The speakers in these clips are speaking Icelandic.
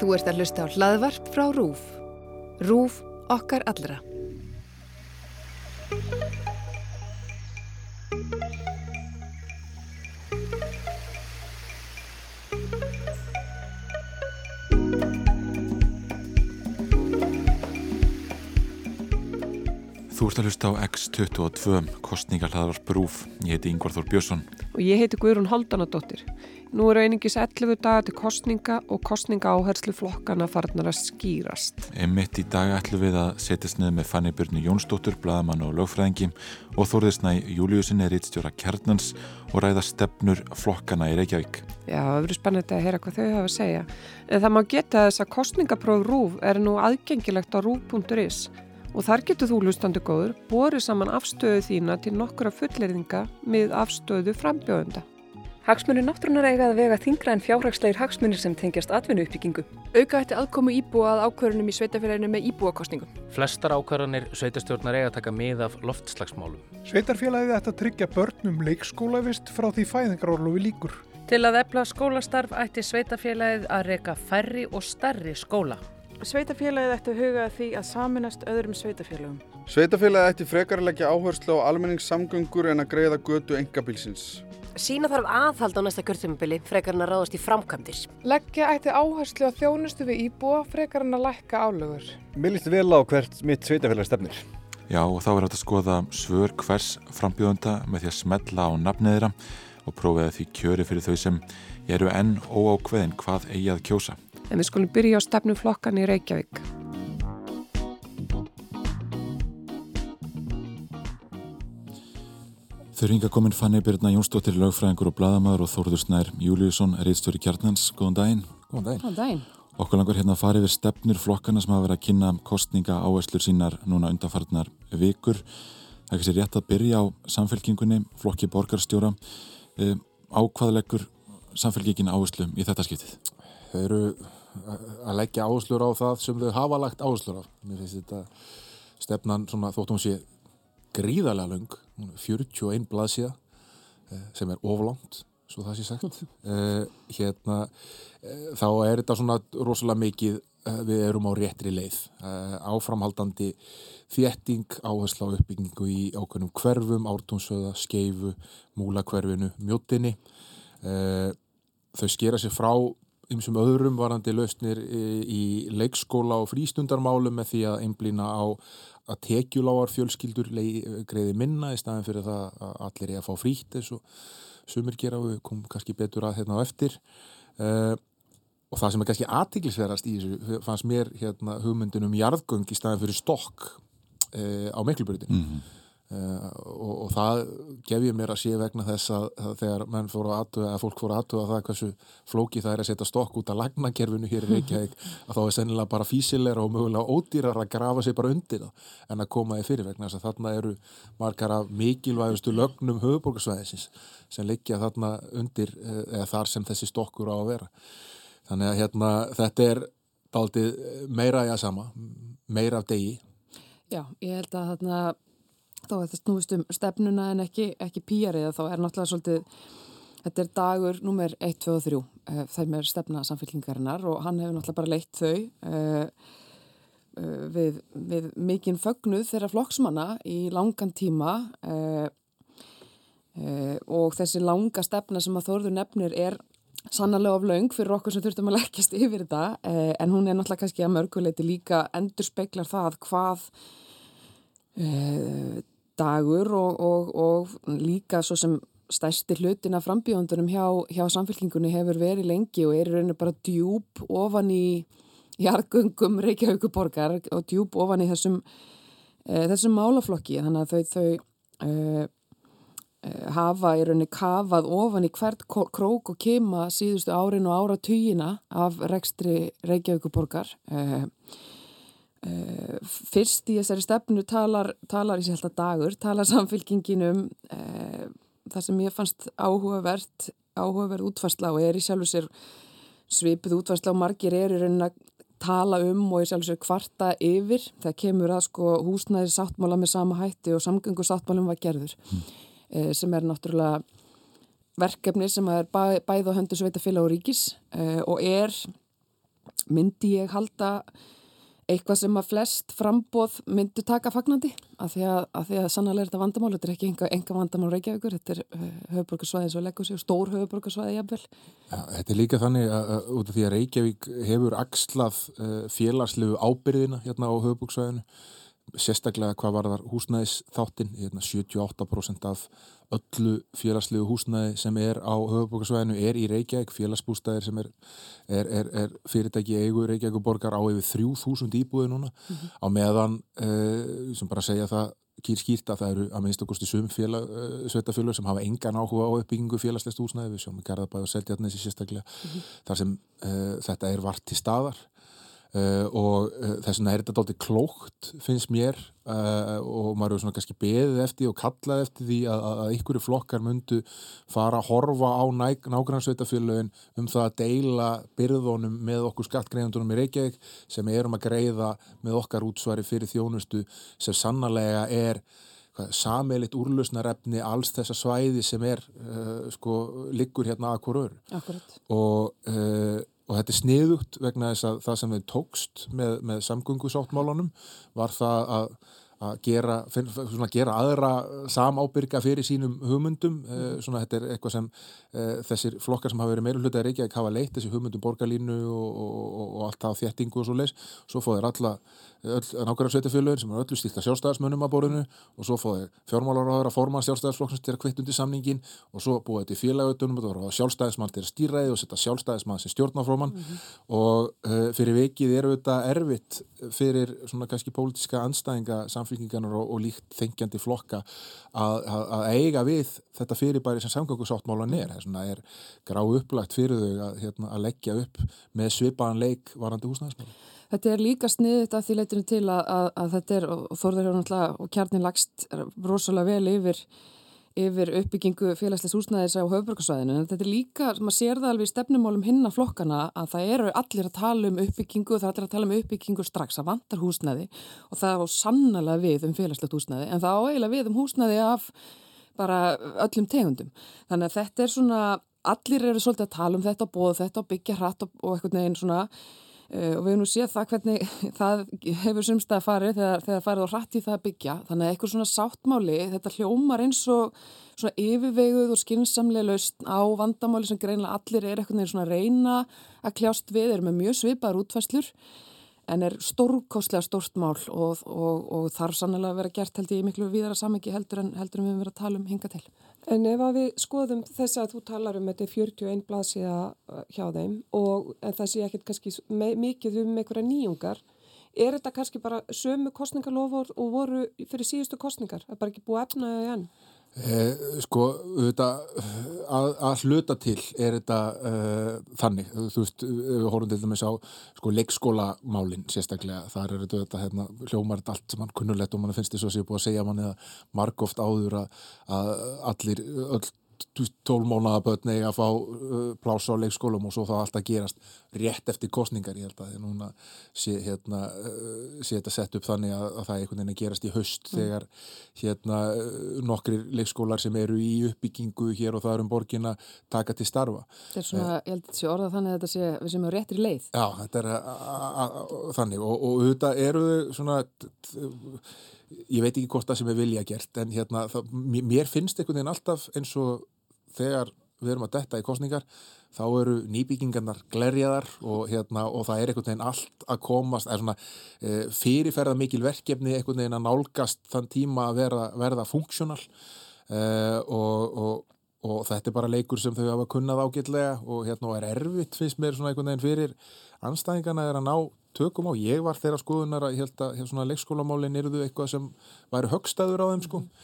Þú ert að hlusta á hlaðvarp frá RÚF. RÚF okkar allra. Ert að hlusta á X22, kostningarhlaðar brúf. Ég heiti Yngvar Þór Björnsson. Og ég heiti Guðrún Haldanadóttir. Nú eru einingis 11 dagar til kostninga og kostninga áherslu flokkana farnar að skýrast. Emitt í dag ætlum við að setjast niður með Fanny Björni Jónsdóttur, bladamann og lögfræðingi og Þórðisnæ Júliusinni rítstjóra Kjarnans og ræða stefnur flokkana í Reykjavík. Já, það verður spennandi að heyra hvað þau hafa að segja. En það má geta þess að kostningapróf RÚF er nú aðgengilegt á rúf.is og þar getur þú hlustandi góður borið saman afstöðu þína til nokkura fulleriðinga með afstöðu frambjóðenda. Hagsmunir náttúrunar eiga að vega þingra en fjárhagslegir hagsmunir sem tengjast atvinnu uppbyggingu. Auka ætti aðkomu íbúa að ákvörunum í sveitafélaginu með íbúakostningum. Flestar ákvarðanir sveitastjórnar eiga að taka mið af loftslagsmálum. Sveitarfélagið ætti að tryggja börnum leikskólavist frá því fæðingarorlofi líkur. Til að efla skólastarf ætti sveitafélagið að reyka færri og starri skóla. Sveitafélagið ætti að huga því að saminast öðrum sveitafélagum. Sveitafélagið ætti frekar að leggja áherslu á almenningssamgöngur en að greiða götu engabílsins. Sína þarf aðhald á næsta kjörtumubili frekar en að ráðast í framkvæmdir. Leggja ætti áherslu á þjónustu við íbúa frekar en að lækka álögur. Mér líst vel á hvert mitt sveitafélag stefnir. Já, og þá er hægt að skoða svör hvers frambjóðanda með því að smetla á nafniðra og prófiða því kjöri fyrir þau sem eru enn óákveðin hvað eigi að kjósa. En við skulum byrja á stefnum flokkan í Reykjavík. Þau ringa komin Fanny Birna Jónsdóttir, lögfræðingur og bladamæður og Þórður Snær Júliusson, reitstjóri Kjarnans. Góðan daginn. Góðan daginn. Góðan daginn. Okkur langar hérna að fara yfir stefnur flokkana sem hafa verið að kynna kostninga áherslur sínar núna undanfarnar vikur. Það er ekki sér rétt að byrja á samfélkingunni, flokki borgarstjóra. E, ákvaðleikur samfélkingin áherslu í þetta skiptið? Þau eru að leggja áherslur á það sem þau hafa lagt áherslur á. Mér finnst þetta stefnan svona þótt hún sé gríðarlega lung, 41 blaðsíða sem er oflangt, svo það sé sagt. Uh, hérna, uh, þá er þetta svona rosalega mikið, við erum á réttri leið. Áframhaldandi þétting, áhersla á uppbyggingu í ákveðnum hverfum, ártónsöða, skeifu, múlakverfinu, mjóttinni. Þau skera sér frá ymsum öðrum varandi lausnir í leikskóla og frístundarmálum með því að einblýna á að tekjuláar fjölskyldur greiði minna í staðin fyrir það að allir er að fá frítt eins og sumir gera og við komum kannski betur að hérna á eftir uh, og það sem er kannski aðtiklisverðast í þessu fannst mér hérna hugmyndunum jarðgöng í staðin fyrir stokk uh, á Miklubröðinu mm -hmm. Uh, og, og það gef ég mér að sé vegna þess að, að þegar menn fóru að aðtuga, að fólk fóru að aðtuga það hversu flóki það er að setja stokk út af lagnakerfinu hér í Reykjavík að þá er sennilega bara físilegra og mögulega ódýrar að grafa sig bara undir það en að koma í fyrir vegna þess að þarna eru margar af mikilvægustu lögnum höfuborgarsvæðisins sem liggja þarna undir eða þar sem þessi stokkur á að vera. Þannig að hérna þetta er baldið meira í að sama meira af degi. Já, ég held að þarna þó að það snúist um stefnuna en ekki, ekki pýjarið þá er náttúrulega svolítið þetta er dagur nummer 1, 2 og 3 það er með stefna samfélkingarinnar og hann hefur náttúrulega bara leitt þau uh, uh, við, við mikinn fögnuð þeirra flokksmanna í langan tíma uh, og þessi langa stefna sem að Þórður nefnir er sannarlega of laung fyrir okkur sem þurftum að leggjast yfir þetta en hún er náttúrulega kannski að mörguleiti líka endur speiklar það hvað dagur og, og, og líka svo sem stærsti hlutin af frambíðundunum hjá, hjá samfélkingunni hefur verið lengi og er í rauninu bara djúb ofan í jargungum Reykjavíkuborgar og djúb ofan í þessum, e, þessum málaflokki. Þannig að þau, þau e, e, hafa í rauninu kafað ofan í hvert krók og kema síðustu árin og ára tugina af rekstri Reykjavíkuborgar og fyrst í þessari stefnu talar, talar í sér alltaf dagur, talar samfélkinginum uh, það sem ég fannst áhugavert áhugaverð útfarsla og er í sjálfu sér svipið útfarsla og margir er í raunin að tala um og í sjálfu sér kvarta yfir það kemur að sko húsnæði sáttmála með sama hætti og samgöngu sáttmálum var gerður mm. uh, sem er náttúrulega verkefni sem er bæ, bæð á höndu sveitafélag og ríkis og er myndi ég halda eitthvað sem að flest frambóð myndu taka fagnandi af því að, að, að sannlega er þetta vandamál, þetta er ekki enga, enga vandamál Reykjavíkur, þetta er uh, höfuborgarsvæði svo leggur sig, stór höfuborgarsvæði jafnvel. Ja, þetta er líka þannig að, að út af því að Reykjavík hefur axlað uh, félagslegu ábyrðina hérna á höfuborgarsvæðinu sérstaklega hvað var þar húsnæðis þáttinn, hérna 78% af öllu félagslegu húsnæði sem er á höfuborgarsvæðinu er í Reykjavík, félagsbústæðir sem er, er, er, er fyrirtæki eigu Reykjavík og borgar á yfir 3000 íbúið núna mm -hmm. á meðan uh, sem bara segja það kýr skýrt að það eru að minnst okkurst í sum uh, sveitafélög sem hafa engan áhuga á uppbyggingu félagslegt húsnæði við sjáum í Garðabæð og Seltjarnesi sérstaklega mm -hmm. þar sem uh, þetta er vart til staðar Uh, og uh, þess vegna er þetta doldið klókt finnst mér uh, og maður er svona kannski beðið eftir og kallað eftir því að, að einhverju flokkar myndu fara að horfa á nágrannsveitafélagin um það að deila byrðunum með okkur skattgreðandunum í Reykjavík sem erum að greiða með okkar útsvari fyrir þjónustu sem sannarlega er sameilit úrlusnarefni alls þessa svæði sem er sko, liggur hérna að hverju og og þetta er sniðugt vegna þess að það sem við tókst með, með samgöngusáttmálunum var það að, að gera, svona, gera aðra samábyrga fyrir sínum hugmyndum mm. svona þetta er eitthvað sem e, þessir flokkar sem hafa verið meira hluta í Reykjavík hafa leitt þessi hugmyndum borgarlínu og, og, og allt það á þéttingu og svo leis svo fóðir alla nákvæmlega sveitafélagin sem er öllu stílt að sjálfstæðismönnum að borðinu og svo fóði fjármálaráður að forma sjálfstæðisflokksins til að kvitt undir samningin og svo búið þetta í félagautunum og það var sjálfstæðismann til að stýræði og setja sjálfstæðismann sem stjórnáfróman mm -hmm. og uh, fyrir vikið eru þetta erfitt fyrir svona kannski pólitiska anstæðinga samfélkingarnar og, og líkt þengjandi flokka að, að, að eiga við þetta fyrirbæri sem samgöngusáttmálan er. Það er grá upplagt fyrir þau að, hérna, að leggja upp með svipaðan leik varandi húsnæðismála Þetta er líka sniðið að því leytinu til að, að, að þetta er, og Þorður hefur náttúrulega, og kjarnin lagst rosalega vel yfir, yfir uppbyggingu félagsleis húsnæðis á höfbrukarsvæðinu. Þetta er líka, maður sér það alveg í stefnumálum hinna flokkana að það eru allir að tala um uppbyggingu og það er allir að tala um uppbyggingu strax að vantar húsnæði og það á sannlega við um félagslegt húsnæði en það á eiginlega við um húsnæði af bara öllum tegundum. Þannig að þetta er svona, allir eru svolítið að tala um þetta og bóða þetta og byggja hratt og, og eitthvað neginn svona og við hefum nú séð það hvernig það hefur sumstað að farið þegar, þegar farið á hratt í það að byggja þannig að eitthvað svona sáttmáli þetta hljómar eins og svona yfirveguð og skynnsamlega laust á vandamáli sem greinlega allir er eitthvað svona reyna að kljást við, eru með mjög svipaðar útfæslur en er stórkostlega stórt mál og, og, og þarf sannlega að vera gert held ég miklu viðara samengi heldur en heldur en við hefum verið að tala um hinga til. En ef að við skoðum þess að þú talar um þetta 41 blaðsíða uh, hjá þeim og það sé ekkert kannski mikið um einhverja nýjungar, er þetta kannski bara sömu kostningalofur og voru fyrir síðustu kostningar? Það er bara ekki búið efnaðið enn? Eh, sko, þetta, að, að hluta til er þetta uh, þannig, þú veist, við horfum til dæmis á sko, leikskólamálinn sérstaklega, þar er þetta hérna, hljómar þetta allt sem hann kunnulegt og mann finnst þess að sé búið að segja manni að margóft áður að, að allir, öll tólmónaðabötn eða að fá uh, plása á leikskólum og svo þá alltaf gerast rétt eftir kostningar ég held að núna sé, hérna, uh, sé þetta sett upp þannig að, að það er einhvern veginn að gerast í haust mm. þegar hérna, uh, nokkri leikskólar sem eru í uppbyggingu hér og það er um borgin að taka til starfa Þetta er svona, eh, ég held að sé orðað þannig að þetta sé við sem eru réttir leið Já, þetta er þannig og, og auðvitað eru þau svona ég veit ekki hvort það sem er vilja gert en hérna, það, mér finnst einhvern veginn alltaf eins og þegar við erum að detta í kostningar þá eru nýbyggingarnar glerjaðar og, hérna, og það er einhvern veginn allt að komast er svona, e, fyrirferða mikil verkefni einhvern veginn að nálgast þann tíma að verða, verða funksjónal e, og, og, og þetta er bara leikur sem þau hafa kunnað ágætlega og hérna er erfitt finnst mér svona einhvern veginn fyrir anstæðingarna er að ná tökum á. Ég var þeirra skoðunar að held að svona leikskólamálinn eruðu eitthvað sem væri högstæður á þeim sko mm.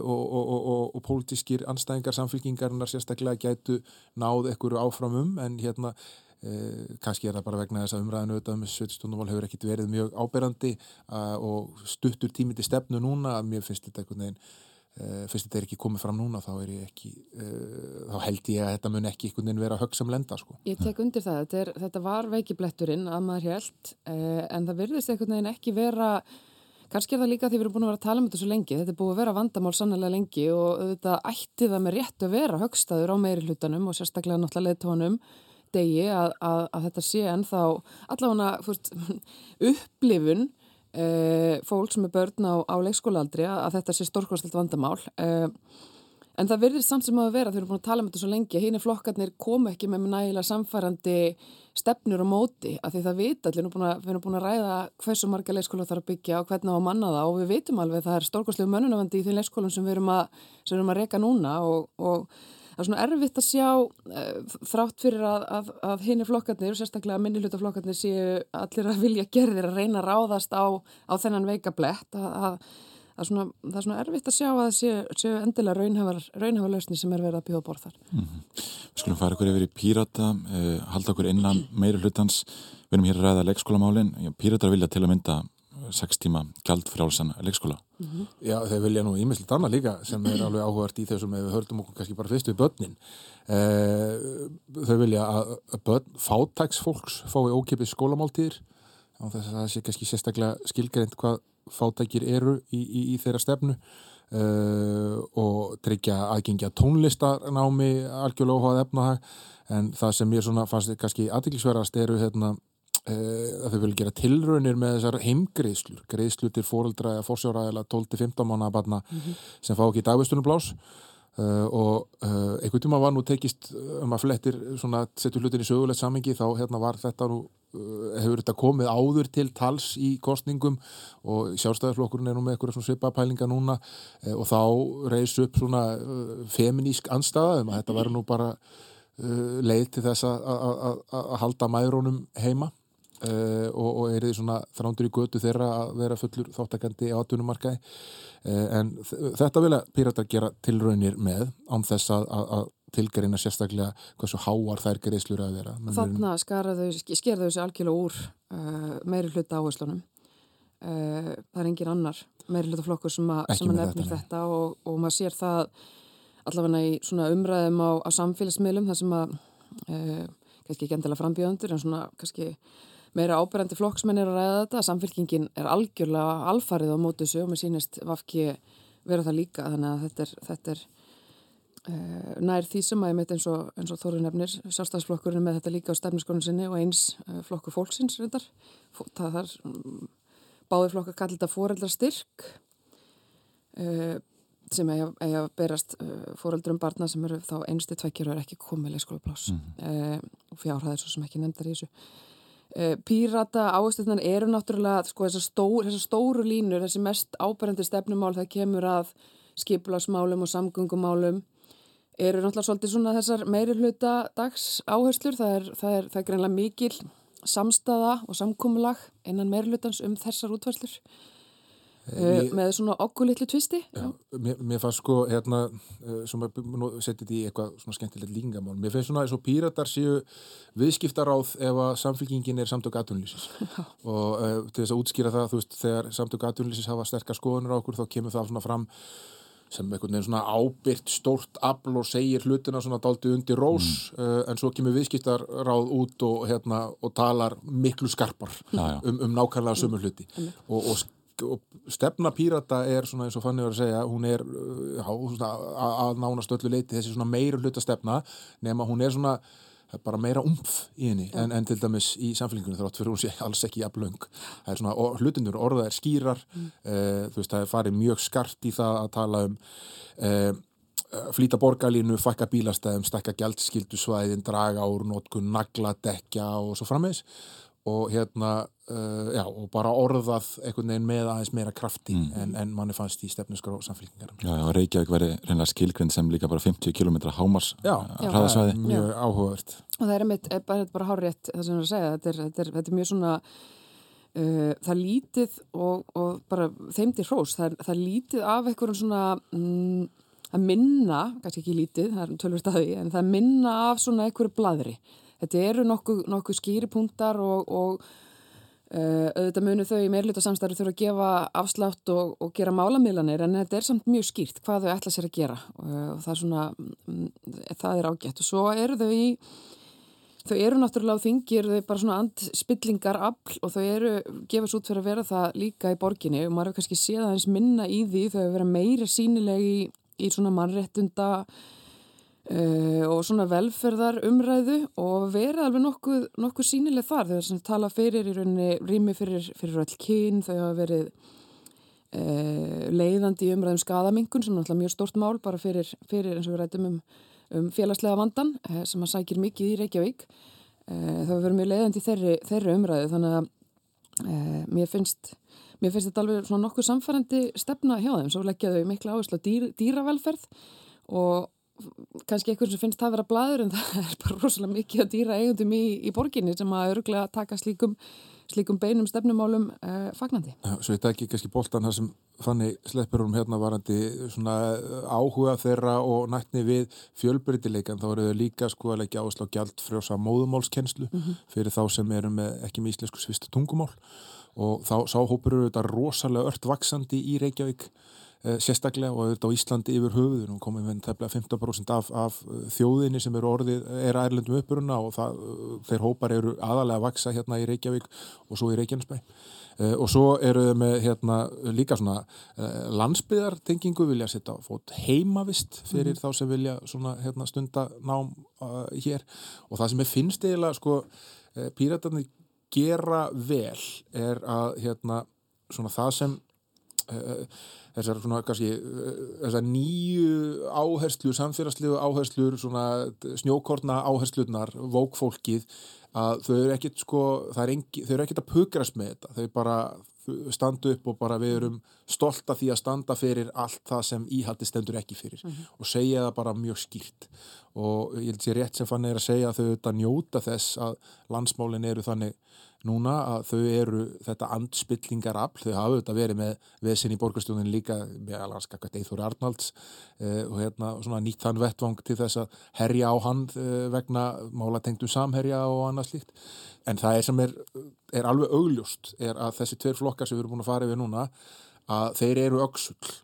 og, og, og, og pólitískir anstæðingar samfélkingarinnar sérstaklega gætu náð ekkur áfram um en hérna eh, kannski er það bara vegna þess að umræðinu auðvitað með sveitistónumál hefur ekkit verið mjög áberandi og stuttur tími til stefnu núna að mér finnst þetta einhvern veginn Uh, fyrst þetta er ekki komið fram núna þá, ekki, uh, þá held ég að þetta mun ekki einhvern veginn vera högg sem lenda sko. Ég tek undir það, þetta, er, þetta var veikibletturinn að maður held uh, en það virðist einhvern veginn ekki vera kannski er það líka því við erum búin að vera að tala um þetta svo lengi þetta er búin að vera vandamál sannlega lengi og þetta ætti það með rétt að vera högstaður á meiri hlutanum og sérstaklega náttúrulega leðtónum degi að, að, að þetta sé ennþá allavega fyrst, upplifun uh, fólk sem er börn á, á leikskólaaldri að þetta sé stórkostelt vandamál. Uh, en það verður samt sem að vera þau eru búin að tala um þetta svo lengi að er flokkarnir komu ekki með nægilega samfærandi stefnur og móti að því það vita allir, við erum búin að ræða hversu marga leikskóla þarf að byggja og hvernig á að manna það og við vitum alveg að það er stórkostlegu mönnunavandi í þeim leikskólum sem við erum að, erum að það er svona erfitt að sjá uh, þrátt fyrir að, að, að hinn er flokkarnir sérstaklega minni hluta flokkarnir séu allir að vilja gerðir að reyna að ráðast á, á þennan veikablett að er, svona, það er svona erfitt að sjá að það séu, séu endilega raunhafar lausni sem er verið að bjóða borð þar. Mm -hmm. Við skulum fara ykkur yfir í Pírata, eh, halda okkur innan meiri hlutans. Við erum hér að ræða leikskólamálin. Píratar vilja til að mynda 6 tíma gæld fyrir álsan leikskóla. Mm -hmm. Já, þeir vilja nú ímyndilegt annað líka sem er alveg áhugart í þessum við hördum okkur kannski bara fyrst við börnin. Eh, þau vilja að börn, fátæksfólks fái ókipið skólamáltíðir á þess að það sé kannski sérstaklega skilgreint hvað fátækir eru í, í, í þeirra stefnu uh, og tryggja aðgengja tónlistarnámi algjörlega óháð efnahag en það sem ég svona fannst kannski aðdeklisverðast eru hérna að þau vilja gera tilraunir með þessar heimgreðslur, greiðslur til fóreldra eða fórsjóra eða 12-15 mánu að barna mm -hmm. sem fá ekki dagvistunumblás Uh, og uh, einhvern tíma var nú tekist um að flettir setja hlutin í sögulegt samengi þá hérna var þetta nú hefur þetta komið áður til tals í kostningum og sjálfstæðarflokkurinn er nú með eitthvað svipapælinga núna og þá reys upp svona feminísk anstæða um að þetta verður nú bara leið til þess að halda mæðrónum heima Uh, og, og er því svona þrándur í götu þeirra að vera fullur þáttakandi á atvinnumarkaði. Uh, en þetta vilja píratar gera tilraunir með án þess að, að, að tilgerina sérstaklega hversu háar þær greiðslur að vera. Þannig að skerða þessu algjörlega úr uh, meiri hluta áherslunum það er engin annar meiri hluta flokkur sem að, sem að nefnir þetta, þetta og, og maður sér það allavega í svona umræðum á, á samfélagsmiðlum þar sem að kannski ekki endilega frambjöðundur en svona kannski meira ábyrgandi flokksmenn er að ræða þetta. Samfélkingin er algjörlega alfarið á mótu þessu og mér sínist vafki vera það líka þannig að þetta er, þetta er uh, nær því sem að ég mitt eins og, og Þorður nefnir sjálfstæðsflokkurinn með þetta líka á stefniskonu sinni og eins uh, flokkur fólksins reyndar. Það þar um, báði flokkar kallir þetta foreldrastyrk uh, sem eiga að berast fóreldrum barna sem eru þá einstu tvekkjur og er ekki komið leikskólaplás mm -hmm. fjárhæðir svo sem ekki nefndar í þessu. Eh, pírata áhersluðnar eru náttúrulega sko, þessar, stór, þessar stóru línur, þessi mest áberandi stefnumál það kemur að skipilagsmálum og samgöngumálum eru náttúrulega svolítið svona þessar meiri hluta dags áherslur, það er, það er, það er greinlega mikil samstaða og samkómulag innan meiri hlutans um þessar útverslur Uh, með svona okkur litlu tvisti já, mér, mér fannst sko hérna uh, sem að setja þetta í eitthvað svona skemmtilegt líkingamál, mér finnst svona eins og píratar séu viðskiptaráð ef að samfélkingin er samtök aðtunlýsis og uh, til þess að útskýra það þú veist, þegar samtök aðtunlýsis hafa sterkar skoðunir á okkur þá kemur það svona fram sem einhvern veginn svona ábyrgt stórt afl og segir hlutina svona daldi undir rós mm. en svo kemur viðskiptaráð út og hérna og talar miklu skarpar já, já. Um, um nákvæmlega sömu hluti mm. og, og og stefna pírata er svona eins og fannig var að segja hún er uh, já, að nánast öllu leiti þessi svona meira hluta stefna nema hún er svona bara meira umf í henni en, en til dæmis í samfélgingunni þrátt fyrir hún sé alls ekki jafnlöng það er svona hlutinur orða er skýrar mm. uh, þú veist það er farið mjög skart í það að tala um uh, flýta borgarlínu, fakka bílastæðum stakka gældskildu svæðin, draga úr nótkun, nagla, dekja og svo frammeins og hérna uh, já, og bara orðað einhvern veginn með aðeins meira krafti mm. en, en manni fannst í stefnusgró samfélkingar Já, og Reykjavík veri reynilega skilgrind sem líka bara 50 km hámars hraðasvæði. Mjög áhugavert. Og það er mitt, bara, bara hárétt það sem að segja, þetta er, þetta er, þetta er mjög svona uh, það lítið og, og bara þeimdi hrós, það, það lítið af einhverjum svona mm, að minna, kannski ekki lítið, það er tölvur staði en það minna af svona einhverju bladri þetta eru nokkuð nokku skýripunktar og, og uh, auðvitað munu þau í meirluta samstæður þurfa að gefa afslátt og, og gera málamílanir en þetta er samt mjög skýrt hvað þau ætla sér að gera. Uh, og það er svona, um, það er ágætt. Og svo eru þau í Þau eru náttúrulega á þingir, þau er bara svona andspillingar afl og þau eru, gefast út fyrir að vera það líka í borginni. Og maður hefur kannski séð aðeins minna í því þau hefur verið meira sínileg í, í svona mannrettunda uh, og svona velferðar umræðu og verið alveg nokkuð, nokkuð sínileg þar. Þau er tala fyrir í rauninni rými fyrir, fyrir öll kyn, þau hafa verið uh, leiðandi í umræðum skadamingun sem er náttúrulega mjög stort mál bara fyrir, fyrir eins og við rættum um, um félagslega vandan uh, sem að sækir mikið í Reykjavík. Það hefur verið mjög leiðandi í þeirri, þeirri umræðu þannig að mér finnst Mér finnst þetta alveg svona nokkuð samfærandi stefna hjá þeim, svo leggjaðu mikla áherslu á dýr, dýravelferð og kannski einhvern sem finnst það að vera blæður en það er bara rosalega mikið að dýra eigundum í, í borginni sem að öruglega taka slíkum, slíkum beinum stefnumálum eh, fagnandi. Svo þetta ekki kannski bóltan það sem fanni sleppur um hérna varandi svona áhuga þeirra og nættni við fjölbyritileikan þá eru þau líka sko að leggja áherslu á gjald frjósa móðumálskennslu mm -hmm. fyrir þá sem eru með ekki með íslensku svista tungumál og þá sáhópur eru þetta rosalega ört vaksandi í Reykjavík sérstaklega og auðvitað á Íslandi yfir höfuður og komið með tefnilega 15% af, af eh, þjóðinni sem eru orðið, er ærlendum uppuruna og það, eh, þeir hópar eru aðalega að vaksa hérna í Reykjavík og svo í Reykjanesbæ. Og svo eru þau með hérna líka svona landsbyðartengingu vilja setja fót heimavist fyrir mm. þá sem vilja svona hérna stunda nám hér. Og það sem ég finnst eiginlega sko píratarnir gera vel er að hérna svona það sem uh, þessar svona kannski uh, þessar nýju áherslur samfélagslegu áherslur svona snjókorna áherslurnar vókfólkið að þau eru ekkit sko engi, þau eru ekkit að pukrast með þetta þau bara standu upp og bara við erum stolt af því að standa fyrir allt það sem íhaldi stendur ekki fyrir mm -hmm. og segja það bara mjög skýrt og ég held sér rétt sem fann er að segja að þau auðvitað njóta þess að landsmálin eru þannig núna að þau eru þetta andspillingarafl, þau hafa auðvitað verið með veðsinn í borgarstjónin líka með alhanskakvært Eithóri Arnalds eh, og hérna svona nýtt þann vettvang til þess að herja á hann eh, vegna málatengtum samherja og annað slíkt. En það er sem er, er alveg augljóst er að þessi tveir flokkar sem við erum búin að fara yfir núna að þeir eru öksull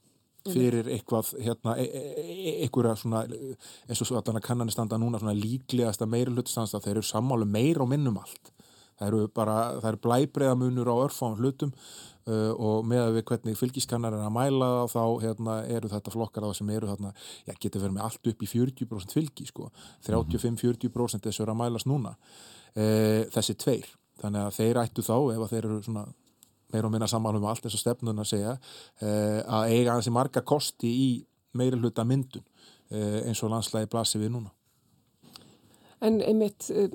fyrir eitthvað hérna, e e e einhverja svona eins og svo að kannanir standa núna svona líklegasta meiri hlutstansta þeir eru sammálu meir og minnum allt það eru bara, það eru blæbreiðamunur á örfáum hlutum uh, og með að við hvernig fylgiskannar er að mæla þá hérna, eru þetta flokkar á sem eru þarna, já getur verið með allt upp í 40% fylgi sko, 35-40% þessu eru að mælast núna. Uh, þessi tveir, þannig að þeir ættu þá ef að þeir eru svona meira og minna samanlum allt þess að stefnun að segja uh, að eiga hansi marga kosti í meiri hluta myndun uh, eins og landslægi blasir við núna En einmitt, eh,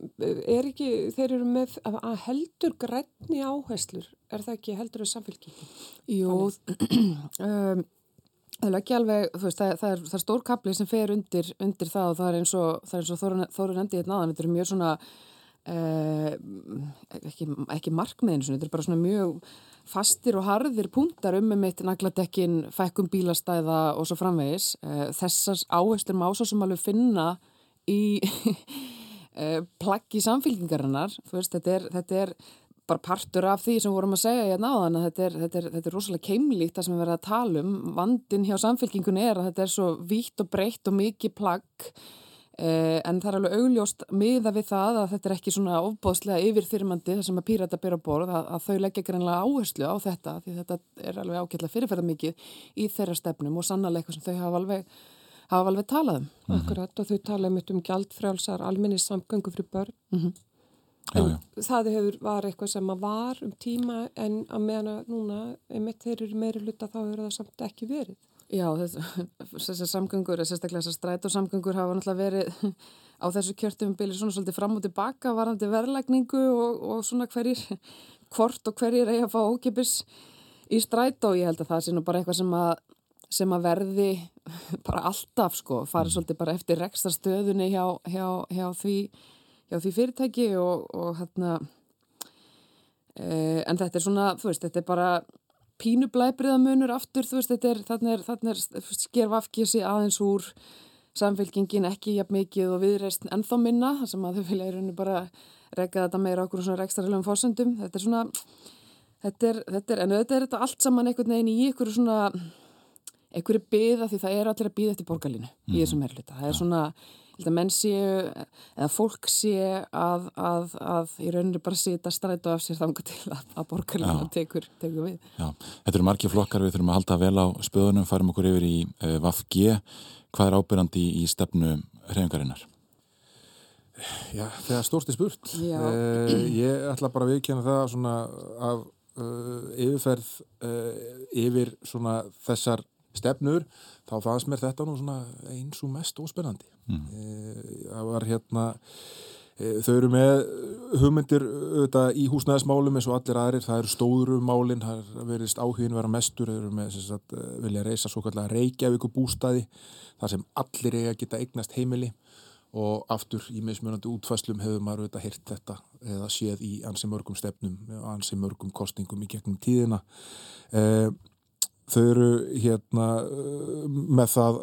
er ekki, þeir eru með að heldur grænni áherslur, er það ekki heldur að samfélki? Jú, um, það er ekki alveg, þú veist, það, það er, er stór kapli sem fer undir, undir það og það er eins og, og Þórun endi hérna aðan, þetta er mjög svona, eh, ekki, ekki markmiðin, þetta er bara svona mjög fastir og harðir punktar um með mitt nagladekkin, fækkum bílastæða og svo framvegis. Eh, þessars áherslur má svo sem alveg finna í Eh, plaggi samfélkingarinnar, veist, þetta er, þetta er bara partur af því sem vorum að segja hérna á þann að þetta er, þetta er, þetta er rosalega keimlíkt það sem við verðum að tala um, vandin hjá samfélkingunni er að þetta er svo vítt og breytt og mikið plagg eh, en það er alveg augljóst miða við það að þetta er ekki svona ofbóðslega yfirþyrmandi það sem að pírata byrja að borða að, að þau leggja greinlega áherslu á þetta því þetta er alveg ágætla fyrirferða mikið í þeirra stefnum og sannlega eitthvað sem þau hafa alveg hafa alveg talað um. Mm -hmm. Akkurat og þau talaðum um gjaldfrjálsar alminni samgöngu fyrir börn. Mm -hmm. já, já. Það hefur, var eitthvað sem að var um tíma en að meðan núna, einmitt þeir eru meiri hluta þá hefur það samt ekki verið. Já, þessar samgöngur, sérstaklega þessar strætósamgöngur hafa náttúrulega verið á þessu kjörtum byrju svona svolítið fram og tilbaka varandi verðlækningu og, og svona hverjir, hvort og hverjir eiga að fá ókipis í strætó. Ég held að það sé nú bara eitthvað sem að sem að verði bara alltaf sko, fara mm. svolítið bara eftir rekstarstöðunni hjá, hjá, hjá, því, hjá því fyrirtæki og, og hérna e, en þetta er svona, þú veist, þetta er bara pínublæbriðamunur aftur, þú veist, þetta er þannig er, þannig er skerfafkjösi aðeins úr samfélkingin ekki jafn mikið og viðreist ennþá minna, þar sem að þau vilja í rauninu bara reyka þetta meira okkur svona rekstarilum fórsöndum, þetta er svona þetta er, þetta er, en þetta er þetta allt saman einhvern veginn í ykkur svona einhverju byða því það er allir að byða eftir borgarlínu mm. í þessum herrluta. Það er svona, menn séu, eða fólk séu að, að, að í rauninu bara sita strætu af sér þanga til að, að borgarlínu tekur, tekur við. Já, þetta eru margi flokkar, við þurfum að halda vel á spöðunum, farum okkur yfir í uh, VAFG. Hvað er ábyrjandi í stefnu reyfingarinnar? Já, stórst er spurt. Já. Uh, ég ætla bara að viðkjöna það svona af uh, yfirferð uh, yfir svona þessar stefnur, þá fannst mér þetta nú svona eins og mest óspennandi. Mm. Það var hérna, þau eru með hugmyndir auðvitað í húsnæðismálum eins og allir aðrir, það eru stóðru málinn, það verðist áhugin vera mestur, þau eru með sagt, vilja reysa svo kallega Reykjavík og bústæði, þar sem allir eiga geta eignast heimili og aftur í mismunandi útfæslum hefur maður auðvitað hirt þetta eða séð í ansi mörgum stefnum ansi mörgum kostningum í gegnum tíðina eh, þau eru hérna með það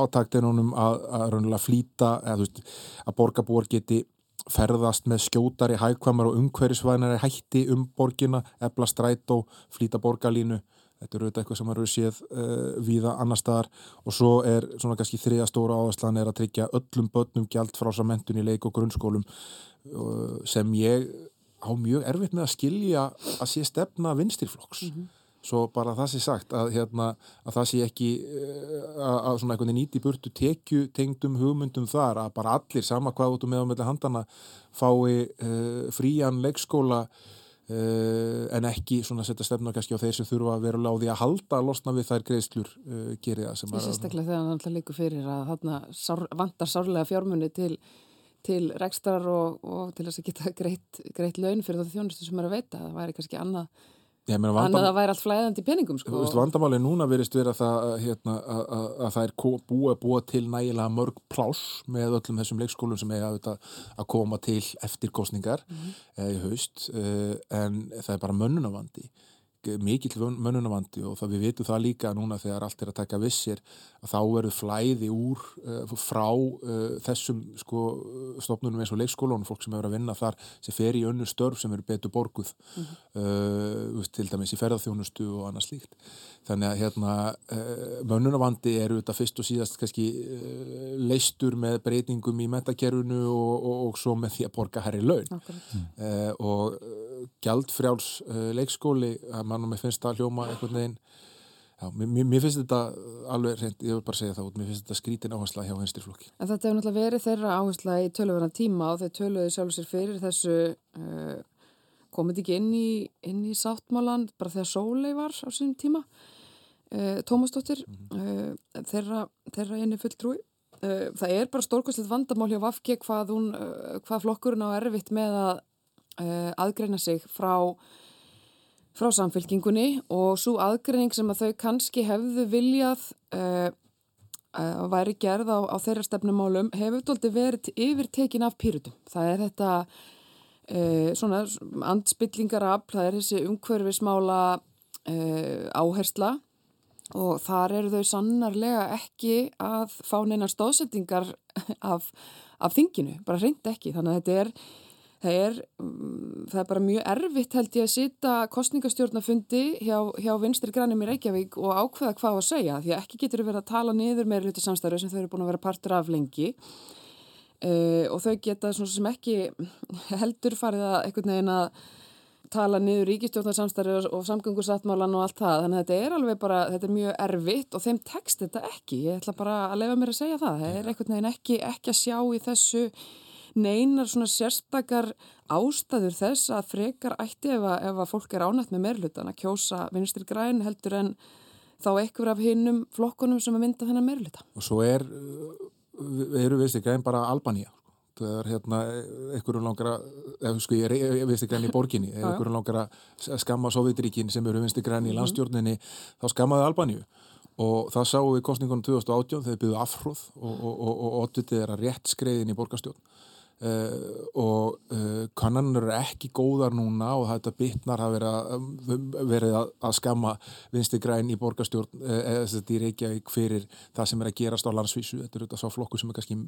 á taktinunum að, að flýta eða veist að borgarbúar geti ferðast með skjótari, hægkvamar og umhverjusvæðinari hætti um borgina, ebla strætó, flýta borgarlínu Þetta eru auðvitað eitthvað sem eru séð uh, víða annar staðar og svo er svona kannski þriða stóra áherslan er að tryggja öllum börnum gjald frá samentun í leik og grunnskólum uh, sem ég á mjög erfitt með að skilja að sé stefna vinstirflokks. Mm -hmm. Svo bara það sé sagt að, hérna, að það sé ekki uh, að, að svona einhvern veginn nýti burtu tekju tengdum hugmyndum þar að bara allir sama hvað út og með á melli handana fái frían leikskóla Uh, en ekki svona setja stefna kannski á þeir sem þurfa að vera láði að halda að losna við þær greiðslur uh, gerir það sem er Sérstaklega þegar hann alltaf líkur fyrir að þarna sár, vantar sárlega fjármunni til, til rekstrar og, og til þess að geta greitt, greitt laun fyrir það þjónustu sem er að veita. Það væri kannski annað Þannig vandam... að það væri allt flæðandi peningum sko. Þú veist, vandamáli núna verist verið að það, hérna, að, að, að það er búið að búa til nægilega mörg plás með öllum þessum leikskólum sem eiga að koma til eftir kostningar mm -hmm. eða í haust eh, en það er bara mönnunavandi mikill mönnunavandi og það við vitum það líka núna þegar allt er að taka vissir að þá verður flæði úr uh, frá uh, þessum sko, stofnunum eins og leikskólunum fólk sem hefur að vinna þar sem fer í önnu störf sem eru betur borguð mm -hmm. uh, til dæmis í ferðarþjónustu og annað slíkt þannig að hérna mönnunavandi eru þetta fyrst og síðast kannski leistur með breytingum í metakerfunu og, og, og svo með því að borga herri laun mm. og gjaldfrjáls leikskóli að mannum ég finnst það hljóma einhvern veginn Já, mér, mér finnst þetta alveg ég vil bara segja það út, mér finnst þetta skrítin áhersla hjá venstrirflokki. En þetta hefur náttúrulega verið þeirra áhersla í tölvöðan tíma og þeir tölvöðu sjálfur sér fyrir þessu uh, komið ekki inn í, inn í sáttmálan bara þegar Sólei var á sínum tíma uh, Tómasdóttir mm -hmm. uh, þeirra, þeirra eini fulltrúi það er bara stórkvæmslega vandamál hjá Vafki hvað, hún, hvað flokkurinn á erfitt með að aðgreina sig frá frá samfélkingunni og svo aðgreining sem að þau kannski hefðu viljað uh, að væri gerð á, á þeirra stefnumálum hefur doldi verið yfirtekin af pýrutum. Það er þetta uh, svona andspillingarafl, það er þessi umhverfismála uh, áhersla og þar eru þau sannarlega ekki að fá neina stóðsettingar af, af þinginu, bara reynd ekki. Þannig að þetta er Það er, mm, það er bara mjög erfitt held ég að sita kostningastjórnafundi hjá, hjá vinstri grænum í Reykjavík og ákveða hvað að segja því að ekki getur verið að tala niður meira hluti samstæðu sem þau eru búin að vera partur af lengi. Uh, og þau geta svona sem ekki heldur farið að einhvern veginn að tala niður ríkistjórnarsamstæðu og, samgöngursatmálan og allt það. Þannig að þetta er alveg bara, þetta er mjög erfitt og þeim tekst þetta ekki, ég ætla bara að lefa mér að segja það, það er einhvern veginn ekki, ekki að sjá í þessu neinar svona sérstakar ástæður þess að frekar ætti ef að, ef að fólk er ánætt með meirlutan að kjósa vinstri græn heldur en þá ekkur af hinnum flokkunum sem að mynda þennan meirluta. Og svo er, eru vinstri græn bara Albanía. Það er hérna, einhverjum langar að, eða sko ég er vinstri græn í borginni, eða einhverjum langar að skamma Sovjetríkin sem eru vinstri græn í mhm. landstjórninni, þá skammaði Albaníu og það sáum við í kostningunum 2018 þegar byggðu afhróð og, og, og, og oddvitið er að rétt skreiðin í borgarstjórn Uh, og uh, kannanur eru ekki góðar núna og þetta bytnar hafa verið að, verið að, að skamma vinsti græn í borgarstjórn eða þetta í Reykjavík fyrir það sem er að gerast á landsvísu þetta er þetta svo flokku sem er kannski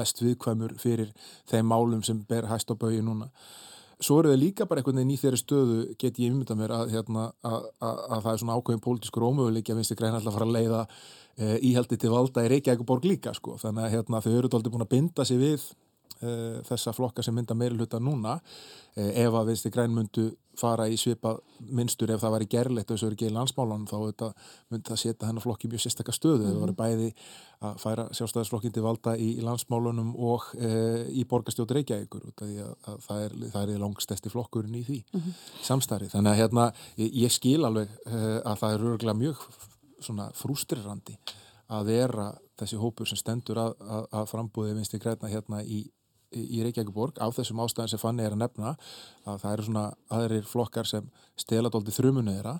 mest viðkvæmur fyrir þeim málum sem ber hæst á baui núna svo eru þau líka bara einhvern veginn í þeirri stöðu get ég umynda mér að, hérna, að, að það er svona ákveðin pólitískur ómöguleik að vinsti græn alltaf fara að leiða íhaldi til valda í Reykjavík borg líka sko. þannig að hérna, þau eru aldrei búin að binda sig við þessa flokka sem mynda meiri hluta núna uh, ef að viðstu grænmundu fara í svipað minnstur ef það væri gerlegt og þessu er ekki í landsmálan þá myndi það setja hennar flokki mjög sérstakka stöðu. Mm. Það voru bæði að færa sjálfstæðisflokkin til valda í, í landsmálunum og e, í borgarstjóti Reykjavíkur það er, það er, það langstesti flokkurinn í því mm -hmm. samstæri. Þannig að hérna, ég, ég skil alveg að það er örgulega mjög frústrirandi að vera þessi hópur sem stendur að, að, að frambúði vinsti græna hérna í, í Reykjavíkuborg á þessum ástæðin sem fann ég er að nefna að það eru svona aðrir flokkar sem stela doldi þrumunu þeirra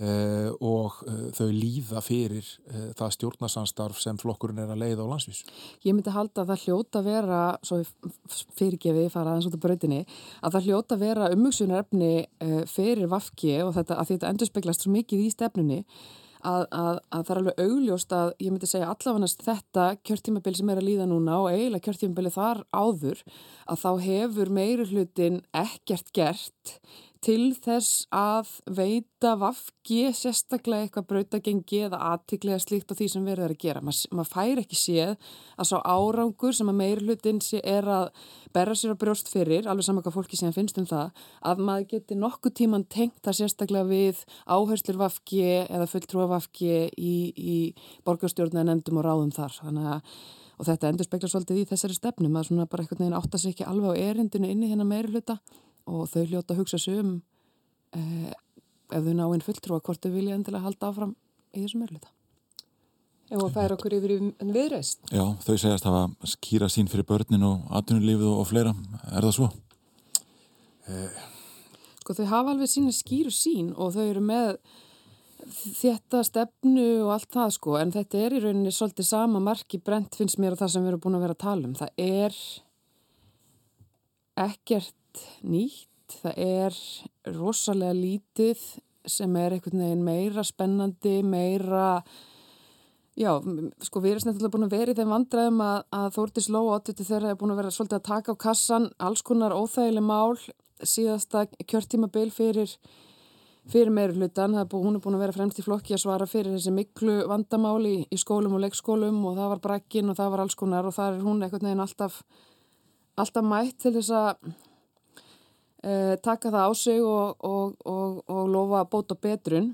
Uh, og uh, þau líða fyrir uh, það stjórnarsanstarf sem flokkurinn er að leiða á landsvís. Ég myndi halda að það hljóta vera, svo fyrirgefi fara aðeins út af bröðinni, að það hljóta vera umugsunarefni fyrir Vafki og þetta, að þetta endur speglast svo mikið í stefnunni að, að, að það er alveg augljóst að ég myndi segja allafannast þetta kjörtímabili sem er að líða núna og eiginlega kjörtímabili þar áður að þá hefur meiri hlutin ekkert gert til þess að veita vafki sérstaklega eitthvað brautagengi eða aðtiklega slíkt á því sem verður að gera. Ma, maður fær ekki séð að sá árangur sem að meir hlutin er að berra sér á brjóst fyrir, alveg saman hvað fólki síðan finnst um það, að maður geti nokkuð tíman tengt það sérstaklega við áherslur vafki eða fulltrúa vafki í, í borgarstjórna en endum og ráðum þar. Þannig að og þetta endur spekla svolítið í þessari stefnum að svona bara einhvern veginn átta sig ekki alveg á erindinu inni hérna meiri hluta og þau hljóta að hugsa sig um eh, ef þau ná einn fulltrú að hvort þau vilja endilega halda áfram í þessum örluta. Já, og færa okkur yfir en viðreist. Já, þau segjast að hafa skýra sín fyrir börnin og atvinnulífið og, og fleira. Er það svo? Eh. Sko, þau hafa alveg sína skýru sín og þau eru með þetta stefnu og allt það sko, en þetta er í rauninni svolítið sama marki brent finnst mér og það sem við erum búin að vera að tala um. Það er ekkert nýtt, það er rosalega lítið sem er einhvern veginn meira spennandi, meira, já, sko við erum snettilega búin að vera í þeim vandræðum að, að Þórtis Lóa 80 þeirra er búin að vera svolítið að taka á kassan alls konar óþægileg mál. Síðasta kjörtímabil fyrir, fyrir meiri hlutan, er búin, hún er búin að vera fremst í flokki að svara fyrir þessi miklu vandamáli í, í skólum og leikskólum og það var brakkin og það var alls konar og það er hún einhvern veginn alltaf, alltaf mætt til þess að uh, taka það á sig og, og, og, og lofa að bóta betrun.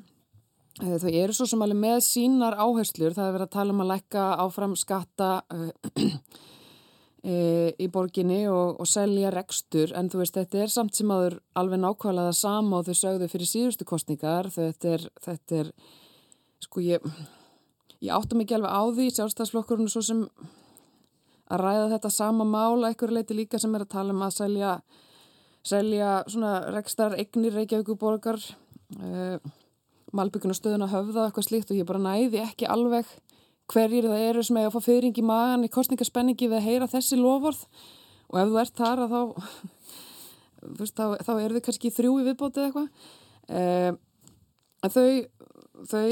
Uh, þau eru svo sem alveg með sínar áherslur, það er verið að tala um að lækka áfram skatta uh, í borginni og selja rekstur. En þú veist þetta er samt sem aður alveg nákvæmlega það sama og þau sögðu fyrir síðustu kostningar þetta er, þetta er sko ég, ég áttum ekki alveg á því. Sjálfstæðsflokkurinn svo sem að ræða þetta sama mála ekkur leiti líka sem er að tala um að selja selja svona rekstar egnir Reykjavíkuborgar uh, eh, Malbyggunastöðun að höfða eitthvað slíkt og ég bara næði ekki alveg hverjir það eru sem eiga að fá fyrring í magan í kostningaspenningi við að heyra þessi lofórð og ef þú ert þar að þá veist, þá, þá eru þau kannski þrjú í viðbótið eitthvað. Uh, en þau þau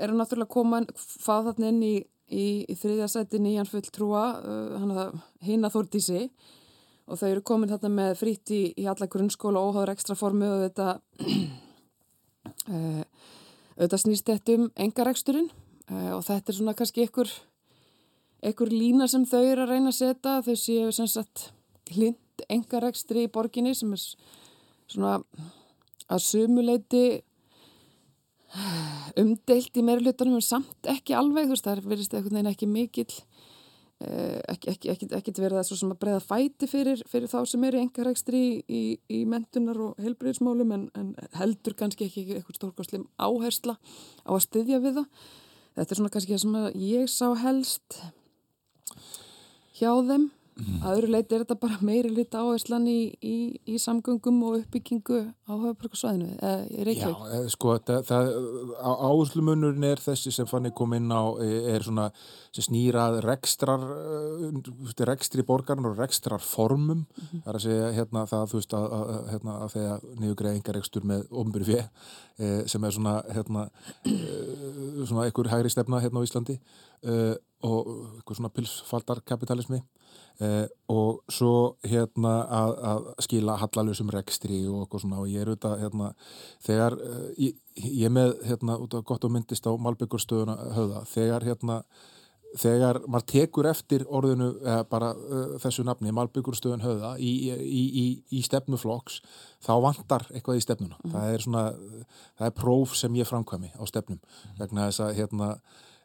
eru náttúrulega koman fáð þarna inn í, í, í þriðja seti nýjan full trúa uh, hinn að þórtísi og þau eru komin þarna með frýtt í, í alla grunnskóla og óháður ekstra formu og þetta auðvitað snýst þetta um engareksturinn uh, og þetta er svona kannski ykkur ykkur lína sem þau eru að reyna að setja. Þau séu sem sagt hlind engarekstri í borginni sem er svona að sumuleiti umdeilt í meira hlutunum en samt ekki alveg. Þú veist það verðist eitthvað neina ekki mikill Eh, ekki, ekki, ekki verið að, að breyða fæti fyrir, fyrir þá sem er í engarækstri í, í, mentunar og helbriðismálum en, en heldur kannski ekki eitthvað stórkoslim áhersla á að styðja við það. Þetta er svona kannski sem ég sá helst hjá þeim Mm. Að öðru leiti er þetta bara meiri lit áherslan í, í, í samgöngum og uppbyggingu á höfbrukarsvæðinu eða Reykjavík? Já, sko, áherslumunurinn er þessi sem fann ég kom inn á er svona sem snýrað rekstrar uh, rekstri borgarn og rekstrar formum mm -hmm. það er að segja hérna það þú veist að, að, hérna, að þegar niðugreiðingar rekstur með ofnbyrju fjö eh, sem er svona hérna svona einhver hægri stefna hérna á Íslandi eh, og einhver svona pilsfaldarkapitalismi Eh, og svo hérna að, að skila hallalösum rekstri og okkur svona og ég er auðvitað hérna þegar eh, ég, ég með hérna út af gott og myndist á Malbyggurstöðuna höfða þegar hérna þegar maður tekur eftir orðinu eða bara uh, þessu nafni Malbyggurstöðun höfða í, í, í, í stefnuflokks þá vantar eitthvað í stefnuna mm. það er svona, það er próf sem ég framkvæmi á stefnum vegna þess að hérna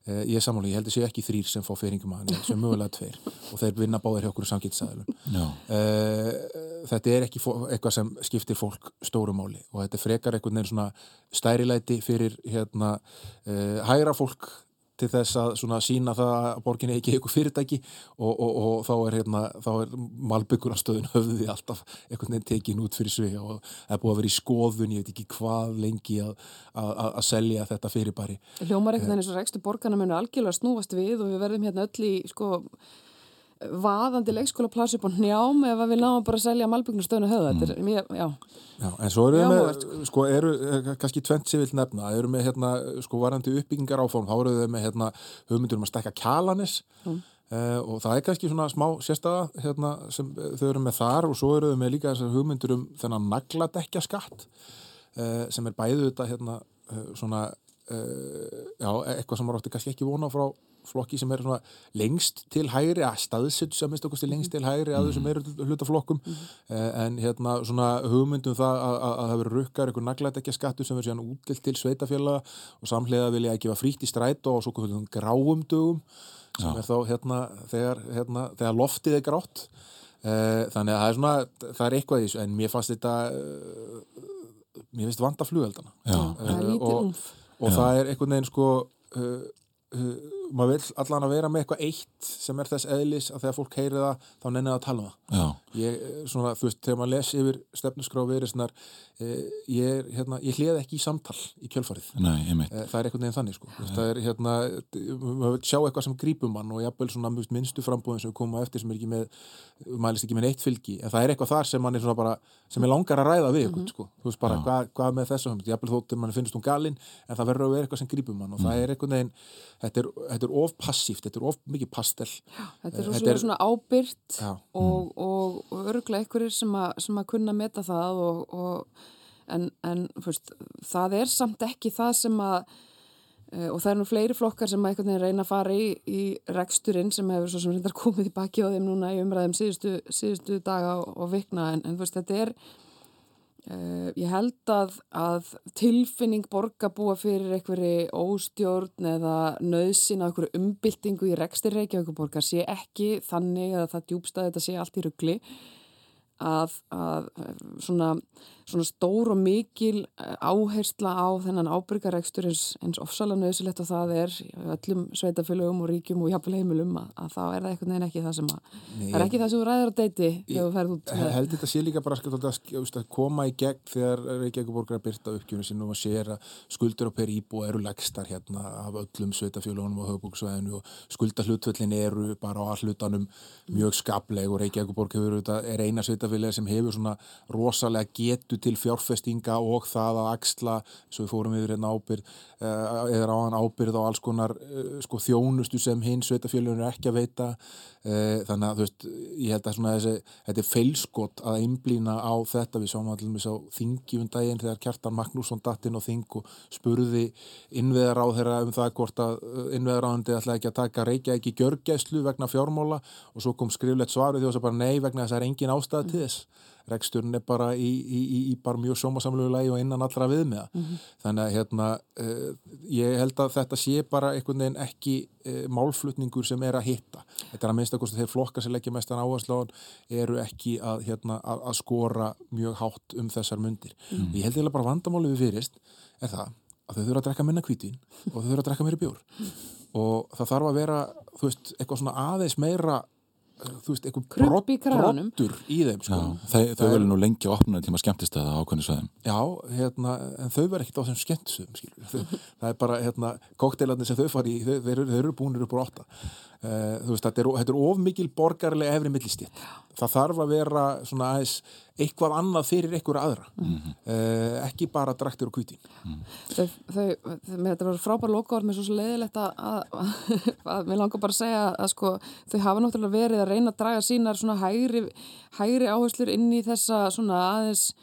ég er sammáli, ég held að sé ekki þrýr sem fá feyringum að hann, sem mögulega tveir og þeir vinna báðir hjá okkur samgýttisæðilum uh, þetta er ekki eitthvað sem skiptir fólk stórumáli og þetta frekar einhvern veginn svona stærilæti fyrir hérna hægra fólk til þess að svona sína það að borginni ekki eitthvað fyrirtæki og, og, og þá er, hérna, er malbygguranstöðun höfðið alltaf einhvern veginn tekin út fyrir svig og það er búið að vera í skoðun, ég veit ekki hvað lengi að, að, að selja þetta fyrirbæri. Veginn eins og rekstu borgarna munu algjörlega snúast við og við verðum hérna öll í sko vaðandi leikskóla plási upp á njám ef við náum bara að selja malbyggnustöðinu höfða mm. er já. já en svo eru við með, sko. sko eru eh, kannski tvent sem vil nefna, eru með hérna sko varandi uppbyggingar áform, þá eru við með hérna hugmyndur um að stekka kjalanis mm. uh, og það er kannski svona smá sérstaða hérna sem þau eru með þar og svo eru við með líka þessar hugmyndur um þennan nagladekja skatt uh, sem er bæðu þetta hérna uh, svona já, eitthvað sem maður átti kannski ekki vona frá flokki sem er lengst til hægri að staðsitt sem er stokkast lengst til hægri að þessum eru hlutaflokkum. Mm -hmm. en hérna svona hugmyndum það að, að, að það verður rukkar einhver naglætt ekki að skattu sem verður síðan útilt til sveitafélaga og samlega vilja ekki vera frítt í stræt og svo gráum dögum sem Já. er þá hérna þegar, hérna þegar loftið er grátt. E, þannig að það er svona það er eitthvað í þessu en mér fannst þetta e, mér finnst vanda flugveldana og, og það er einhvern veginn sko Uh, maður vil allan að vera með eitthvað eitt sem er þess eðlis að þegar fólk heyri það þá nennið að tala um það. Ég, svona, þú veist, þegar maður les yfir svona Eh, ég, hérna, ég hlið ekki í samtal í kjölfarið. Nei, eh, það er einhvern veginn þannig sko. það er hérna, maður vil sjá eitthvað sem grípum mann og jafnvel svona minnstu frambóðin sem við komum á eftir sem er ekki með mælist ekki með neitt fylgi, en það er eitthvað þar sem mann er svona bara, sem er langar að ræða við mm -hmm. sko. þú veist bara, hvað hva með þessu jafnvel þóttur mann finnst hún galinn, en það verður að vera eitthvað sem grípum mann og mm. það er einhvern veginn þetta er, þetta er of passíft, þetta er of mikið pastel þetta er eh, þetta er, svona ábyrt og, og, og örglega einhverjir sem, sem að kunna meta það og, og en, en fyrst, það er samt ekki það sem að og það er nú fleiri flokkar sem einhvern veginn reyna að fara í, í reksturinn sem hefur svo sem reyndar komið í baki á þeim núna í umræðum síðustu, síðustu daga og, og vikna. En, en fyrst, þetta er uh, ég held að, að tilfinning borgarbúa fyrir einhverju óstjórn eða nöðsin á einhverju umbyltingu í rekstir Reykjavíkuborgar sé ekki þannig að það djúbstað þetta sé allt í ruggli að, að svona, svona stór og mikil eh, áhersla á þennan ábyrgarekstur eins, eins ofsalega nöðsulegt og það er öllum sveitafélögum og ríkjum og jafnvel heimilum að, að þá er það einhvern veginn ekki það sem að Nei, það er ekki það sem þú ræðir á deiti þegar þú ferð út með. Held þetta sé líka bara að, að koma í gegn þegar Reykjavík-borgar byrta uppgjöfum sinum og sér að skuldur á per íbú eru legstar hérna af öllum sveitafélögunum og höfbúksvæðinu og skuldahlutföllin eru bara á allutanum mjög skapleg og Reykjavík-borg er eina sveitafélagi sem hefur svona rosalega getu til fjárfestinga og það að axla, svo við fórum yfir hérna ábyrð, eh, eða á hann ábyrð á alls konar eh, sko, þjónustu sem hinn sveitafélaginu er ekki að veita. Eh, þannig að þú veist, ég held að þessi, þetta er feilskott að einblýna á þetta, við sáum allir með sá þingjum um daginn þegar Kjartan Magnússon dattinn og þing og spurði innveðar á þeirra um það hvort að innveðar á þeirra ætlaði ekki að taka reykja ekki gjörgæslu vegna fjármála. Og svo kom skriflegt svarið því að bara nei vegna þess að það er engin ástæð til þess reksturinn er bara í, í, í, í bara mjög sómasamlegu lægi og innan allra viðmiða. Mm -hmm. þannig að hérna uh, ég held að þetta sé bara einhvern veginn ekki uh, málflutningur sem er að hitta. Þetta er að minnst að þeir flokkar sem leggja mestan áherslu eru ekki að, hérna, að, að skora mjög hátt um þessar myndir mm -hmm. ég held eða bara vandamáli við fyrist er það að þau þurfa að drekka minna kvítin og þau þurfa að drekka meira bjór. Og það þarf að vera, þú veist, eitthvað svona aðeins meira þú veist, eitthvað brott, brottur í þeim sko. Já, þau, þau verður nú lengi að opna til maður skemmtist það ákveðinu sveðum Já, hérna, en þau verður ekkert á þessum skemmtisum það er bara, hérna, kokteilarnir sem þau fari í, þau, þeir, þeir eru búinir upp á åtta uh, þú veist, þetta er, þetta er of mikil borgarlega efri millistétt. Það þarf að vera svona aðeins eitthvað annað fyrir einhverja aðra mm -hmm. uh, ekki bara draktir og kvítin mm. Þau, þau, þetta var frábær lokaord með svo leiðilegt að, að, að mér langar bara að segja að sko þau hafa náttúrulega verið að reyna að draga sínar svona hægri, hægri áherslur inn í þessa svona aðeins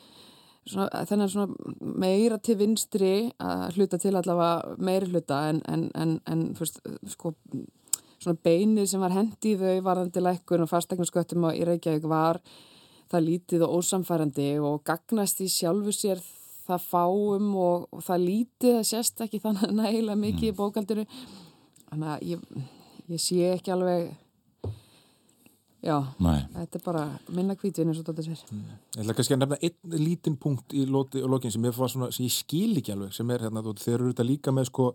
Svona, þennan svona meira til vinstri að hluta til allavega meiri hluta en, en, en, en fyrst, sko svona beinið sem var hendi í þau varðandi lækkun og fastegnarsköttum í Reykjavík var það lítið og ósamfærandi og gagnast í sjálfu sér það fáum og, og það lítið það sést ekki þannig nægilega mikið mm. í bókaldinu þannig að ég, ég sé ekki alveg já, Nei. þetta er bara minna kvítvinn eins og þetta sér mm. Ég ætla kannski að nefna einn lítinn punkt í lokin sem sem ég skil ekki alveg sem er hérna, þeir eru þetta líka með sko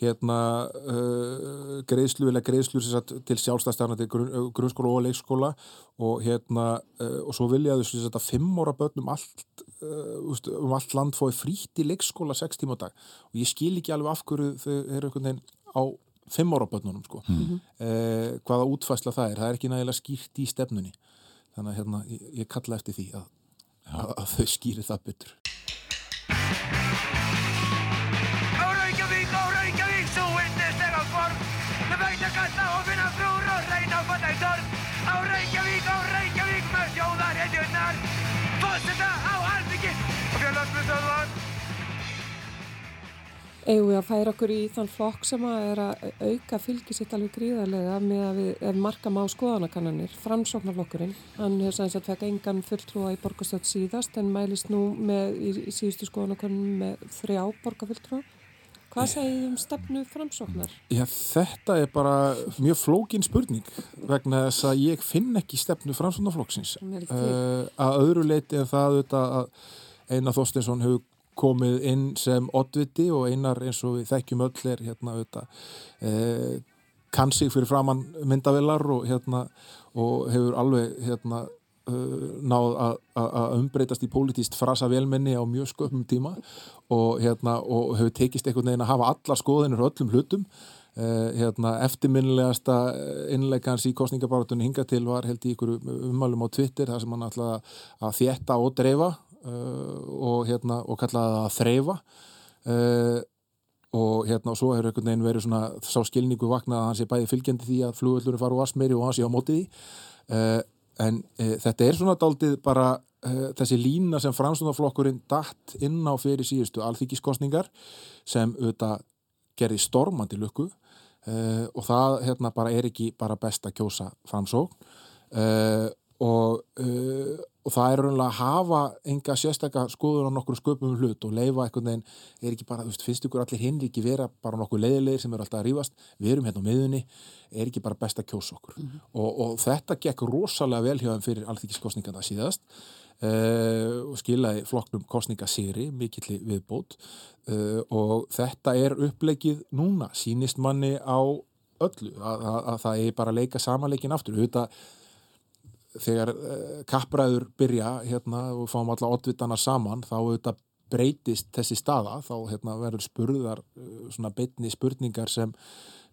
hérna uh, greiðslu eða greiðslu til sjálfstæðstarna til grunn, uh, grunnskóla og leikskóla og hérna uh, og svo vilja þau að fimm ára börn um allt, uh, um allt land fóði frítt í leikskóla sex tíma á dag og ég skil ekki alveg af hverju þau eru einhvern veginn á fimm ára börnunum sko. Mm. hvaða útfæsla það er, það er ekki nægilega skýrt í stefnunni. Þannig að hérna ég, ég kalla eftir því að, að, að þau skýri það betur Eigum við að færa okkur í þann flokk sem að er að auka fylgisitt alveg gríðarlega með að við markam á skoðanakannanir, framsóknarflokkurinn. Hann hefur sæns að fekka engan fulltrúa í borgastöld síðast en mælist nú með, í, í síðustu skoðanakannum með þrjá borgarfulltrúa. Hvað segir um stefnu framsóknar? Já, þetta er bara mjög flókin spurning vegna þess að ég finn ekki stefnu framsóknarflokksins. Uh, að öðru leiti en það að Einar Þorstinsson hefur komið inn sem oddviti og einar eins og við þekkjum öll er hérna auðvitað eh, kann sig fyrir framann myndavillar og hérna og hefur alveg hérna uh, náð að umbreytast í pólitíst frasa velmenni á mjög sköpum tíma og hérna og hefur tekist einhvern veginn að hafa alla skoðinur öllum hlutum. Uh, hérna eftirminnilegasta innleik hans í kostningabáratunni hinga til var held í ykkur umálum á Twitter þar sem hann ætlaði að þjetta og dreifa Uh, og, hérna, og kallaði það að þreyfa uh, og hérna og svo hefur einhvern veginn verið svona sá skilningu vaknað að hans er bæði fylgjandi því að flugöllur fara úr asmeri og hans er á mótið því. Uh, en þetta er svona daldið bara þessi lína sem framstofnaflokkurinn dætt inn á fyrir síðustu alþykkiskostningar sem auðvitað gerði stormandi lukku og það hérna bara er ekki bara best að kjósa framsókn. Og og það er raunlega að hafa enga sérstakka skoður á nokkur sköpum hlut og leifa eitthvað en er ekki bara, þú veist, finnst ykkur allir hinn ekki vera bara nokkuð leiðilegir sem eru alltaf að rýfast við erum hérna á miðunni, er ekki bara best að kjósa okkur? Mm -hmm. og, og þetta gekk rosalega vel hjá þeim fyrir alþykkiskostningana síðast uh, og skilaði flokknum kostningasýri mikill viðbót uh, og þetta er upplegið núna, sínist manni á öllu, að, að, að það er bara að leika samanleikin aftur, auðvitað þegar uh, kappræður byrja hérna og fáum alla oddvitana saman þá auðvitað breytist þessi staða. Þá hérna, verður spurðar uh, svona beitni spurningar sem,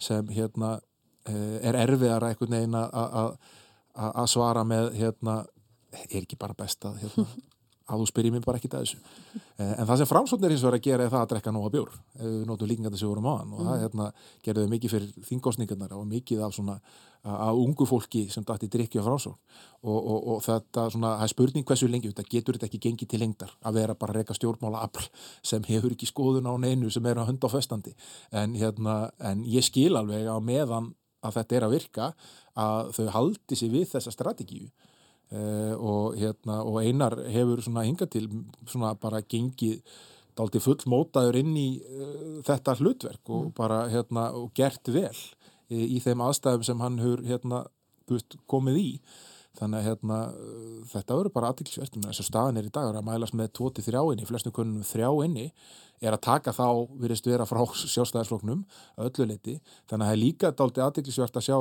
sem hérna uh, er erfiðar eitthvað neina að svara með hérna er ekki bara best að hérna að þú spyrir mér bara ekkit að þessu. Eh, en það sem framsóknir hins vegar að gera er það að drekka nóga bjór. Ef við notum líkingar þessu vorum á hann og það hérna, gerði þau mikið fyrir þingosningarnar og mikið af svona að ungu fólki sem dætti drikki á framsókn. Og, og, og þetta svona, það er spurning hversu lengi, þetta getur þetta ekki gengið til lengdar að vera bara að reyka stjórnmála afl sem hefur ekki skoðun á neinu sem er að hunda á festandi. En, hérna, en ég skil alveg á meðan að þetta er að virka að þau haldi sig við þessa strategíu og, hérna, og einar hefur svona hinga til svona bara gengið daldi full mótaður inn í uh, þetta hlutverk og mm. bara hérna og gert vel í, í þeim aðstæðum sem hann hefur hérna komið í. Þannig að hérna þetta verður bara aðtilsvert þess að staðin er í dag að mælast með 2-3 inni, flestum konunum 3 inni er að taka þá, virðist vera frá sjálfstæðarsfloknum öllu liti, þannig að það er líka daldi aðtilsvert að sjá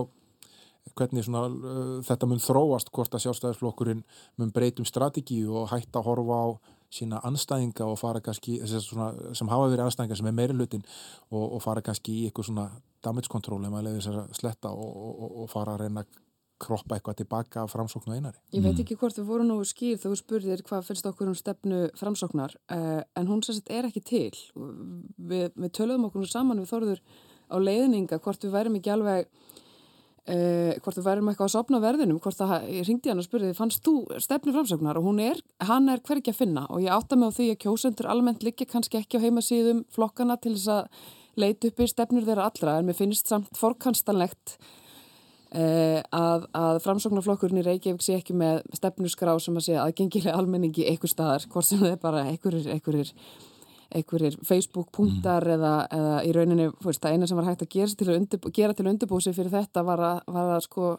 hvernig svona, uh, þetta mun þróast hvort að sjálfstæðisflokkurinn mun breytum strategíu og hætta að horfa á sína anstæðinga og fara kannski svona, sem hafa verið anstæðinga sem er meiri hlutin og, og fara kannski í eitthvað svona damage control ef maður leiðir þess að sletta og, og, og fara að reyna að kroppa eitthvað tilbaka framsóknu einari. Ég veit mm. ekki hvort þau voru nú skýr þegar þú spurðir hvað finnst okkur um stefnu framsóknar uh, en hún sagt er ekki til. Við, við töluðum okkur saman við þorður á leiðninga hvort við værim ekki alveg Uh, hvort þú verðum eitthvað að sopna verðinum hvort það, ég ringdi hann og spurði fannst þú stefnu framsögnar og hún er hann er hver ekki að finna. Og ég átta mig á því að kjósendur almennt liggja kannski ekki á heimasíðum flokkana til þess að leita upp í stefnur þeirra allra. En mér finnst samt fórkanstanlegt eh, að, að framsóknarflokkurinn í Reykjavík sé ekki með stefnusgrá sem að sé aðgengilega almenningi einhver staðar, hvort sem er bara einhverjir, einhverjir einhverjir Facebook-punktar mm. eða, eða í rauninni, fyrst, það eina sem var hægt að gera til, undir, gera til undirbúsi fyrir þetta var að, var að sko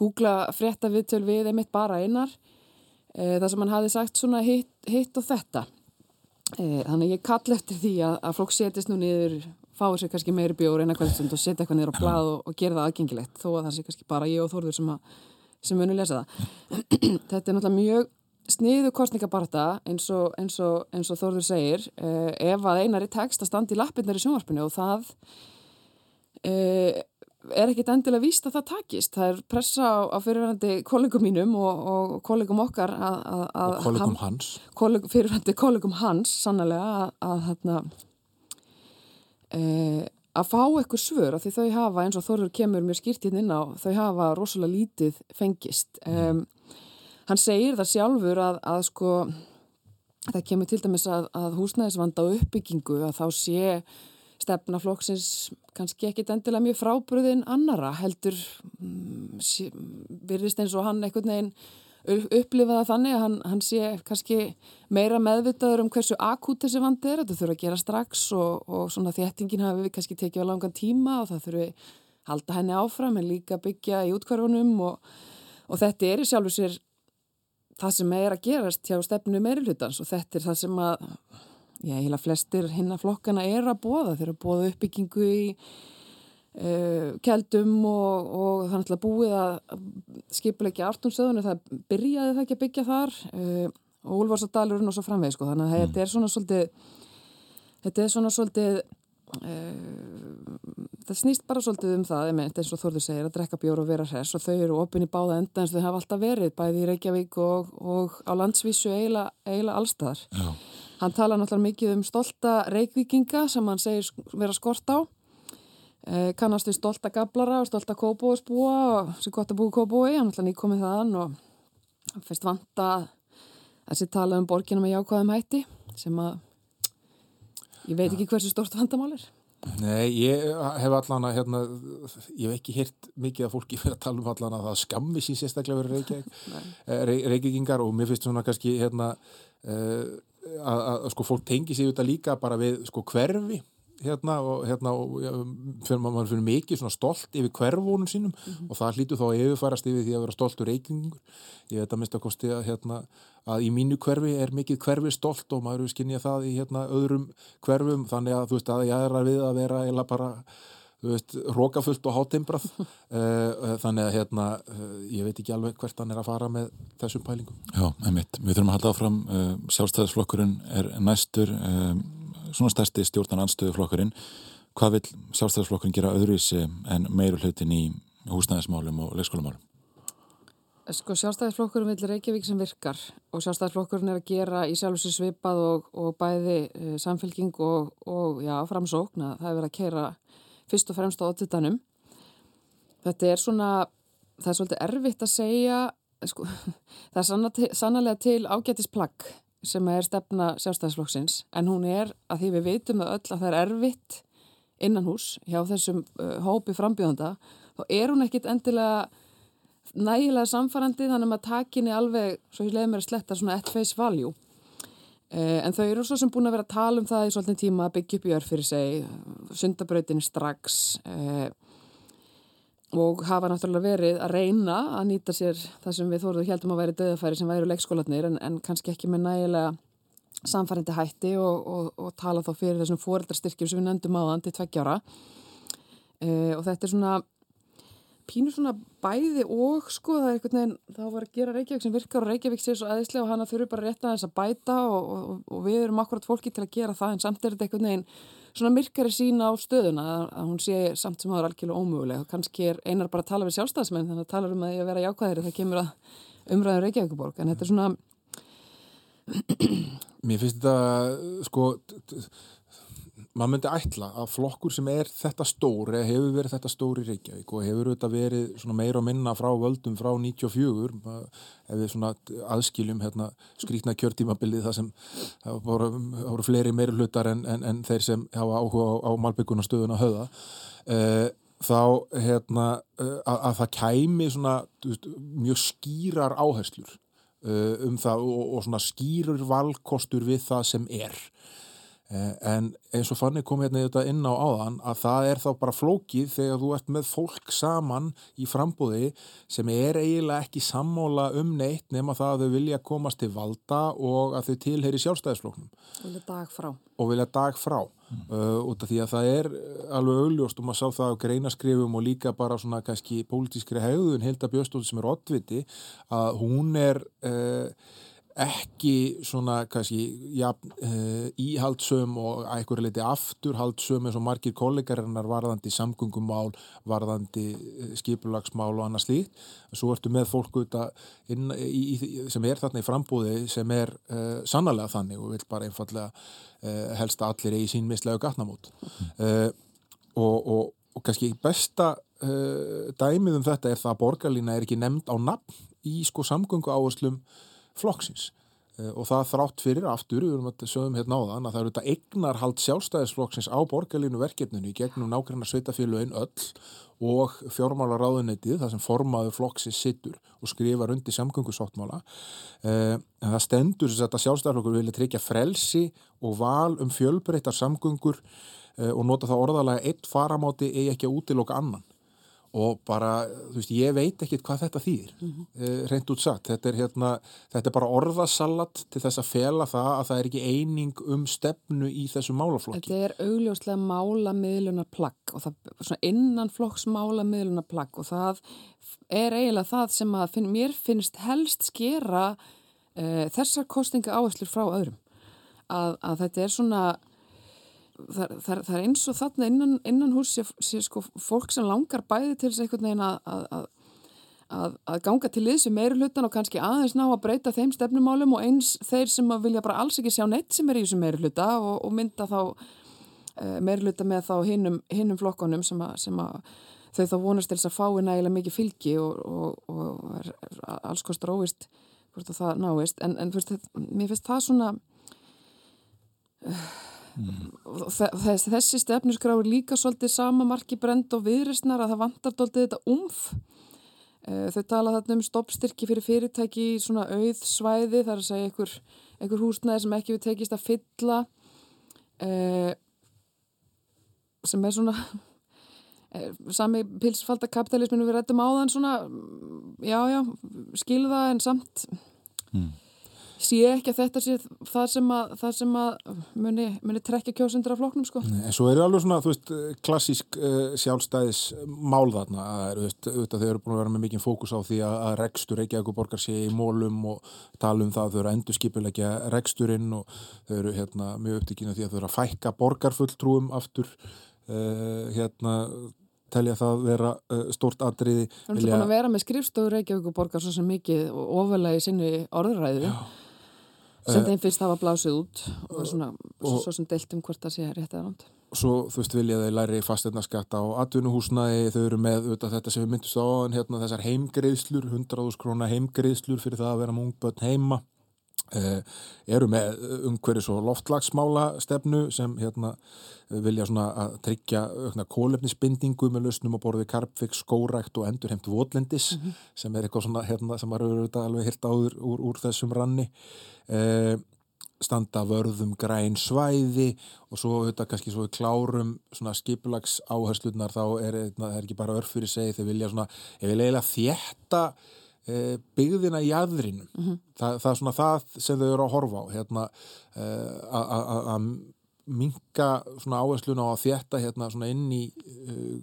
googla frétta viðtöl við einmitt bara einar e, það sem hann hafi sagt svona hitt, hitt og þetta e, þannig ég kall eftir því að, að fólk setjast nú niður fáið sér kannski meiri bjór eina kvöldstund og setja eitthvað niður á blad og, og gera það aðgengilegt þó að það sé kannski bara ég og Þórður sem, sem munu lesa það þetta er náttúrulega mjög sniðu kostningabarta eins og, eins og, eins og Þórður segir eh, ef að einar í text að standi í lappinnar í sjónvarpinu og það eh, er ekkit endilega víst að það takist. Það er pressa á, á fyrirvændi kollegum mínum og, og kollegum okkar að, að, og kollegum hans. kolleg, fyrirvændi kollegum hans sannlega að að, eh, að fá eitthvað svör af því þau hafa eins og Þórður kemur mér skýrtinn inn á þau hafa rosalega lítið fengist. Um, Hann segir það sjálfur að, að sko, það kemur til dæmis að, að húsnæðisvanda og uppbyggingu að þá sé stefnaflokksins kannski ekkit endilega mjög frábröðin annara heldur um, virðist eins og hann einhvern veginn upplifaða þannig að hann, hann sé kannski meira meðvitaður um hversu akút þessi vandi er, þetta þurfa að gera strax og, og svona þéttingin hafi við kannski tekið á langan tíma og það þurfi halda henni áfram en líka byggja í útkvarfunum og, og þetta er í sjálfu sér það sem er að gerast hjá stefnu meirulhutans og þetta er það sem að já, heila flestir hinna flokkana er að bóða, þeir eru að bóða uppbyggingu í uh, keldum og, og þannig að búið að skipulegja ártumstöðunni, það byrjaði það ekki að byggja þar uh, og Úlfarsadalurinn og svo framveg sko, þannig að mm. þetta er svona svolítið þetta er svona svolítið það snýst bara svolítið um það eins og Þorður segir að drekka bjór og vera hress og þau eru opin í báða enda eins og þau hafa alltaf verið bæði í Reykjavík og, og á landsvísu eiginlega, allstaðar Já. hann tala náttúrulega mikið um stolta reykvíkinga sem hann segir vera skort á eh, kannast við stolta gablara og stolta kóbóðsbúa og sem gott að búa kóbói hann náttúrulega nýkomið þaðan og fyrst vanta þessi tala um borgina með jákvæðum hætti sem að ég veit ekki hversu stort vandamál er. Nei, ég hef allan að, hérna, ég hef ekki hirt mikið að fólki fyrir að tala um allan að það skammi sín sérstaklega verið reykjagingar eh, og mér finnst svona kannski, hérna, uh, að, að sko fólk tengi sig auðvitað líka bara við sko hverfi hérna og hérna og ja, fyrir maður fyrir mikið svona stolt yfir hverfónum sínum mm -hmm. og það hlýtu þá að yfirfærast yfir því að vera stoltur reykingur ég veit að mista kosti að hérna að í mínu hverfi er mikið hverfi stolt og maður er skinnið það í hérna öðrum hverfum. Þannig að þú veist að ég er að við að vera eða bara þú veist rókafullt og hátimbrað. Eh, þannig að hérna eh, ég veit ekki alveg hvert hann er að fara með þessum pælingum. Já, einmitt, við þurfum að halda áfram. Eh, sjálfstæðisflokkurinn er næstur svona stærsti stjórnan anstöðuflokkurinn hvað vil sjálfstæðisflokkurinn gera öðruvísi en meiru hlutin í húsnæðismálum og leikskólamálum? Sko sjálfstæðisflokkurinn vil Reykjavík sem virkar og sjálfstæðisflokkurinn er að gera í sjálfsir svipað og, og bæði uh, samfélking og, og já, framsókn að það er verið að kera fyrst og fremst á ottutanum. Þetta er svona, það er svolítið erfitt að segja, sko, það er sannlega til ágætisplagg sem er stefna sjálfstæðisflokksins en hún er að því við veitum það öll að það er erfitt innan hús hjá þessum uh, hópi frambjóðanda þá er hún ekkit endilega nægilega samfærandi þannig að maður takinni alveg, svo ég leiði mér að sletta svona at face value. Uh, en þau eru svo sem búin að vera að tala um það í svolítið tíma að byggja upp í örf fyrir seg sundabrautinni strax uh, og hafa náttúrulega verið að reyna að nýta sér það sem við þóruðu heldum að væri döðafæri sem væri leikskólanir en, en kannski ekki með nægilega samfærandi hætti og, og, og tala þá fyrir þessum fóreldrastyrkjum sem við nefndum áðan til tveggjára e, og þetta er svona pínur svona bæði og sko það er einhvern veginn þá var að gera Reykjavík sem virkar og Reykjavík sé svo aðeinslega og hana þurfu bara rétt að þess að bæta og, og við erum akkurat fólki til að gera það en samt er þetta einhvern veginn svona myrkari sína á stöðuna að hún sé samt sem áður algjörlega ómöguleg. Og kannski er einar bara að tala við sjálfstæðismenn þannig að tala um að ég vera jákvæðir það kemur að umræður Reykjavíkuborg en þetta er svona Mér finnst þetta sko maður myndi ætla að flokkur sem er þetta stóri, hefur verið þetta stóri í Reykjavík og hefur þetta verið meira og minna frá völdum frá 94 ef við svona aðskiljum hérna, skrítna kjörtímabilið það sem það voru, voru fleiri meiri hlutar en, en, en þeir sem hafa áhuga á, á malbyggunastöðun að höða uh, þá hérna, uh, að, að það kæmi svona veist, mjög skýrar áherslur uh, um það og, og svona skýrur valkostur við það sem er en eins og fannig kom hérna inn á áðan að það er þá bara flókið þegar þú ert með fólk saman í frambúði sem er eiginlega ekki sammála um neitt nema það að þau vilja komast til valda og að þau tilheyri sjálfstæðisfloknum og vilja dag frá. Og vilja dag frá. Uh, út af því að það er alveg augljóst og maður sá það á greinaskrifum og líka bara svona kannski pólitískri hegðun Hilda Björnstóttir sem er oddviti að hún er uh, ekki svona kannski ja, uh, íhaldsum og eitthvað leiti afturhaldsum eins og margir kollegarinnar varðandi samgöngumál, varðandi skipulagsmál og annað slíkt. Svo ertu með fólk inn, í, í, sem er þarna í frambúði sem er uh, sannarlega þannig og vil bara einfallega uh, helst að allir eigi sín mislegu gatnamót. Uh, og, og, og kannski besta dæmið um þetta er það að borgarlína er ekki nefnd á nafn í sko samgöngu áherslum flokksins. Og það þrátt fyrir aftur, við erum að sögum hérna á þann að það eru þetta eignarhald sjálfstæðisflokksins á borgarlínu verkefninu í gegnum nákvæmna sveitafélögin öll og fjármála ráðunetið þar sem formaður flokksins sittur og skrifar undir samgöngusáttmála. En það stendur þess að sjálfstæðisflokkur vilja tryggja frelsi og val um fjölbreyttar samgöngur og nota það orðalega eitt faramáti eigi ekki að útiloka annan og bara, þú veist, ég veit ekkit hvað þetta þýðir, mm -hmm. reynd út sagt. Þetta er, hérna, þetta er bara orðasallat til þess að fela það að það er ekki eining um stefnu í þessu málaflokki. Þetta er augljóslega málamiðlunar plagg og það svona innan flokks málamiðlunar plagg og það er eiginlega það sem að finn, mér finnst helst skera uh, þessar kostinga áherslur frá öðrum. Að, að þetta er svona Það, er eins og þarna innan, innan hús sé, sé sko fólk sem langar bæði til þess einhvern veginn að, að, að, að ganga til þessu meiri hlutan og kannski aðeins ná að breyta þeim stefnumálum og eins þeir sem vilja bara alls ekki sjá neitt sem er í þessu meiri hluta og, og mynda þá uh, meiri hluta með þá hinnum, hinnum flokkonum sem, sem að þau þá vonast til þess að fái nægilega mikið fylgi og, og, og er, er alls kostur óvist hvort það náist. En, en fyrst, mér finnst það svona Mm. Þess, þessi stefnusgrá er líka svolítið sama marki brend og viðrisnar að það vantar doldið þetta umf þau tala þarna um stoppstyrki fyrir fyrirtæki í svona auð svæði þar að segja einhver, einhver húsnæði sem ekki við tekist að fylla eh, sem er svona eh, sami pilsfaldakapitalisminu við rættum á þann svona já já, skilða en samt mm sé ekki að þetta sé það sem að, það sem að muni, muni trekja kjósundur af floknum sko. Nei, en svo er alveg svona, þú veist, klassísk uh, sjálfstæðis mál þarna, þú veist, auðvitað þau eru búin að vera með mikið fókus á því að, að rekstur Reykjavík borgar sé í mólum og tala um það að þau eru að endur skipilegja reksturinn og þau eru hérna mjög upptíkina því að þau eru að fækka borgarfulltrúum aftur uh, hérna telja það vera uh, stort atriði. Það er búin að vera með skrifstóður Reykjavík og borgar svo sem mikið og ofalega í sinni orðræðu. Já sem þeim fyrst hafa blásið út og svona, og, svo sem deilt um hvort það sé rétt eða nátt. Svo þú veist vilja þeir læri fasteirnaskatta á atvinnuhúsnaði, þau eru með auðvitað, þetta sem við myndist á hérna, þessar heimgreðslur, 100.000 krónar heimgreðslur fyrir það að vera mungböld heima eh, eru með umhverjus og loftlagsmála stefnu sem hérna vilja tryggja kólefnisbindingu með lausnum á borði karpfix, skórækt og endurheimt votlendis mm -hmm. sem er eitthvað svona hérna sem auðvitað alveg hilt áður úr, úr þessum ranni eh, standa vörðum græn svæði og svo þetta kannski svo klárum skipulags áherslunar þá er það ekki bara örf fyrir segi þeir vilja svona, ég vil eiginlega þjætta byggðina í aðrinum mm -hmm. Þa, það er svona það sem þau eru að horfa á hérna að minka svona áhersluna á að þjætta hérna svona inn í uh,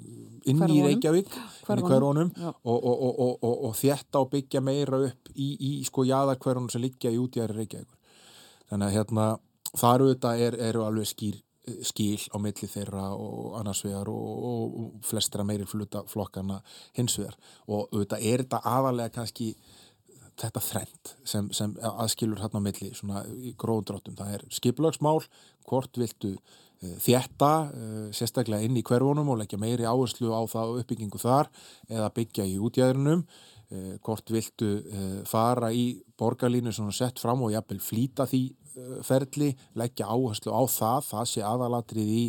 inn hvervonum. í Reykjavík inn í hverjónum og, og, og, og þjætta og byggja meira upp í, í sko jæðarkverjónum sem liggja í útjæri Reykjavíkur þannig að hérna þar auðvitað er, eru alveg skýr skil á milli þeirra og annarsvegar og flestra meiri flokkana hinsvegar og auðvitað er þetta aðalega kannski þetta þrend sem, sem aðskilur hérna á milli svona í gróðdráttum. Það er skiplagsmál, hvort viltu uh, þjætta, uh, sérstaklega inn í hverfunum og leggja meiri áherslu á það uppbyggingu þar eða byggja í útjæðrinum. uh, hvort viltu fara í borgarlínu svona sett fram og jafnvel flýta því ferli, leggja áherslu á það, það sé aðalatrið í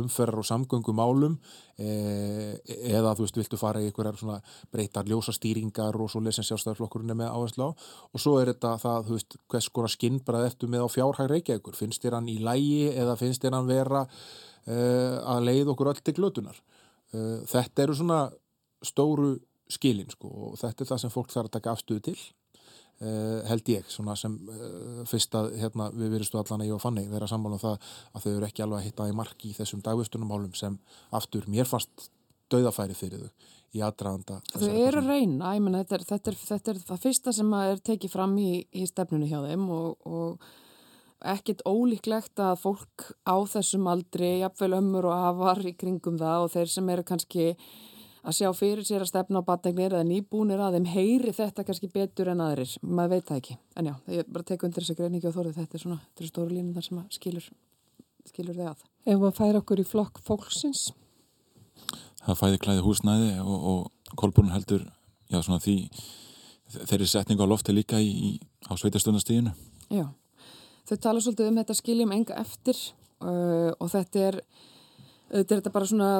umferðar og samgöngumálum. Eða þú veist, viltu fara í einhverjar svona breytar ljósastýringar og svo lesen sjálfstæðarflokkurinn er með áherslu á. Og svo er þetta það, þú veist, hvers skora skinnbrað eftir með á fjárhæg reykjaðugur, finnst þér hann í lægi eða finnst þér hann vera uh, að leið okkur öll til glötunar? Uh, þetta eru svona stóru skilin sko og þetta er það sem fólk þarf að taka afstöðu til Uh, held ég, svona sem uh, fyrst að hérna, við veristu allan að ég og Fanni vera sammála um það að þau eru ekki alveg að hitta í marki í þessum dagvistunumálum sem aftur mér fannst dauðafæri fyrir þau í aðdraðanda Þau eru að reyna, ég menn þetta, þetta, þetta er það fyrsta sem er tekið fram í, í stefnunni hjá þeim og, og ekkit ólíklegt að fólk á þessum aldri, jafnveil ömmur og afar í kringum það og þeir sem eru kannski að sjá fyrir sér að stefna á battegnir eða nýbúnir að þeim heyri þetta kannski betur en aðrir, maður veit það ekki. En já, ég bara tek undir þessa greiningi og þórið þetta er svona, þetta er stóru línum þar sem skilur skilur þið að. Ef maður fær okkur í flokk fólksins? Það fæði klæði húsnæði og, og kolbúrun heldur já svona því þeirri setningu á lofti líka í, í, á sveitastöndastíðinu Já, þau tala svolítið um þetta skiljum enga eftir uh, og þetta er þetta er þetta bara svona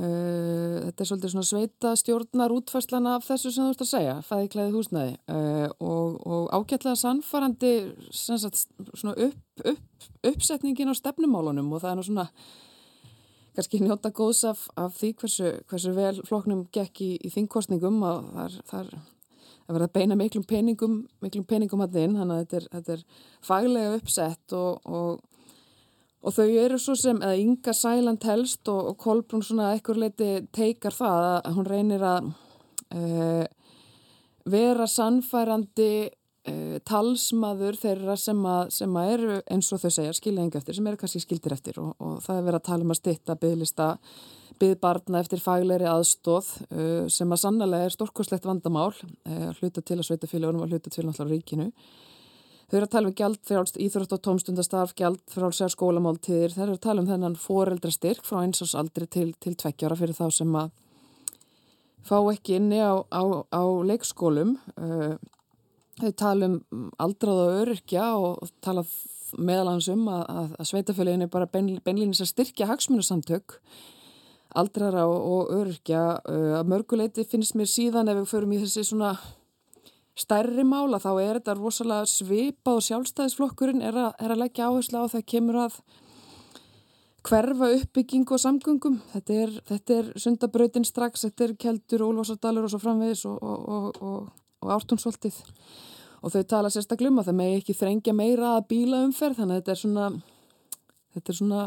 Uh, þetta er svolítið svona sveita stjórnar útfærslana af þessu sem þú ert að segja fæðiklæði húsnæði. Uh, og, og ágætlega sannfarandi sagt, upp, upp, uppsetningin á stefnumálunum og það er nú svona kannski njóta góðs af, af því hversu, hversu vel floknum gekk í, í þingkostningum og það er að vera að beina miklum peningum miklum peningum að þinn, þannig að þetta er, þetta er faglega uppsett og, og Og þau eru svo sem, eða Inga Sæland helst og, og Kolbrún svona ekkur leiti teikar það að hún reynir að uh, vera sannfærandi uh, talsmaður þeirra sem að, sem að eru eins og þau segja skilja enga eftir, sem eru kannski skildir eftir og, og það er verið að tala um að stitta byggðlista byggðbarna eftir fagleiri aðstóð uh, sem að sannlega er stórkoslegt vandamál, hluta til að sveita fylgjónum og hluta til náttúrulega ríkinu. Þau eru að tala um gjald fyrir íþrótt og tómstundastarf, gjald fyrir álsæðar skólamáltíðir. Þau eru að tala um þennan foreldrastyrk frá einsásaldri til, til tveggjára fyrir þá sem að fá ekki inni á, á, á leikskólum. Þau tala um aldrað og öryrkja og tala meðalans um að, að, að sveitafélagin er bara bein, beinlýnis að styrkja hagsmunasamtök aldrara og, og öryrkja. Að mörguleiti finnst mér síðan ef við förum í þessi svona stærri mála þá er þetta rosalega svipa og sjálfstæðisflokkurinn er, er að leggja áherslu á það kemur að hverfa uppbygging og samgöngum. Þetta er, þetta er sundabrautin strax þetta er keldur, ólvásadalur og svo framvegis og, og, og, og ártúnsvoltið og þau tala sérstaklega um að það megi ekki þrengja meira að bíla umferð þannig að þetta er svona þetta er svona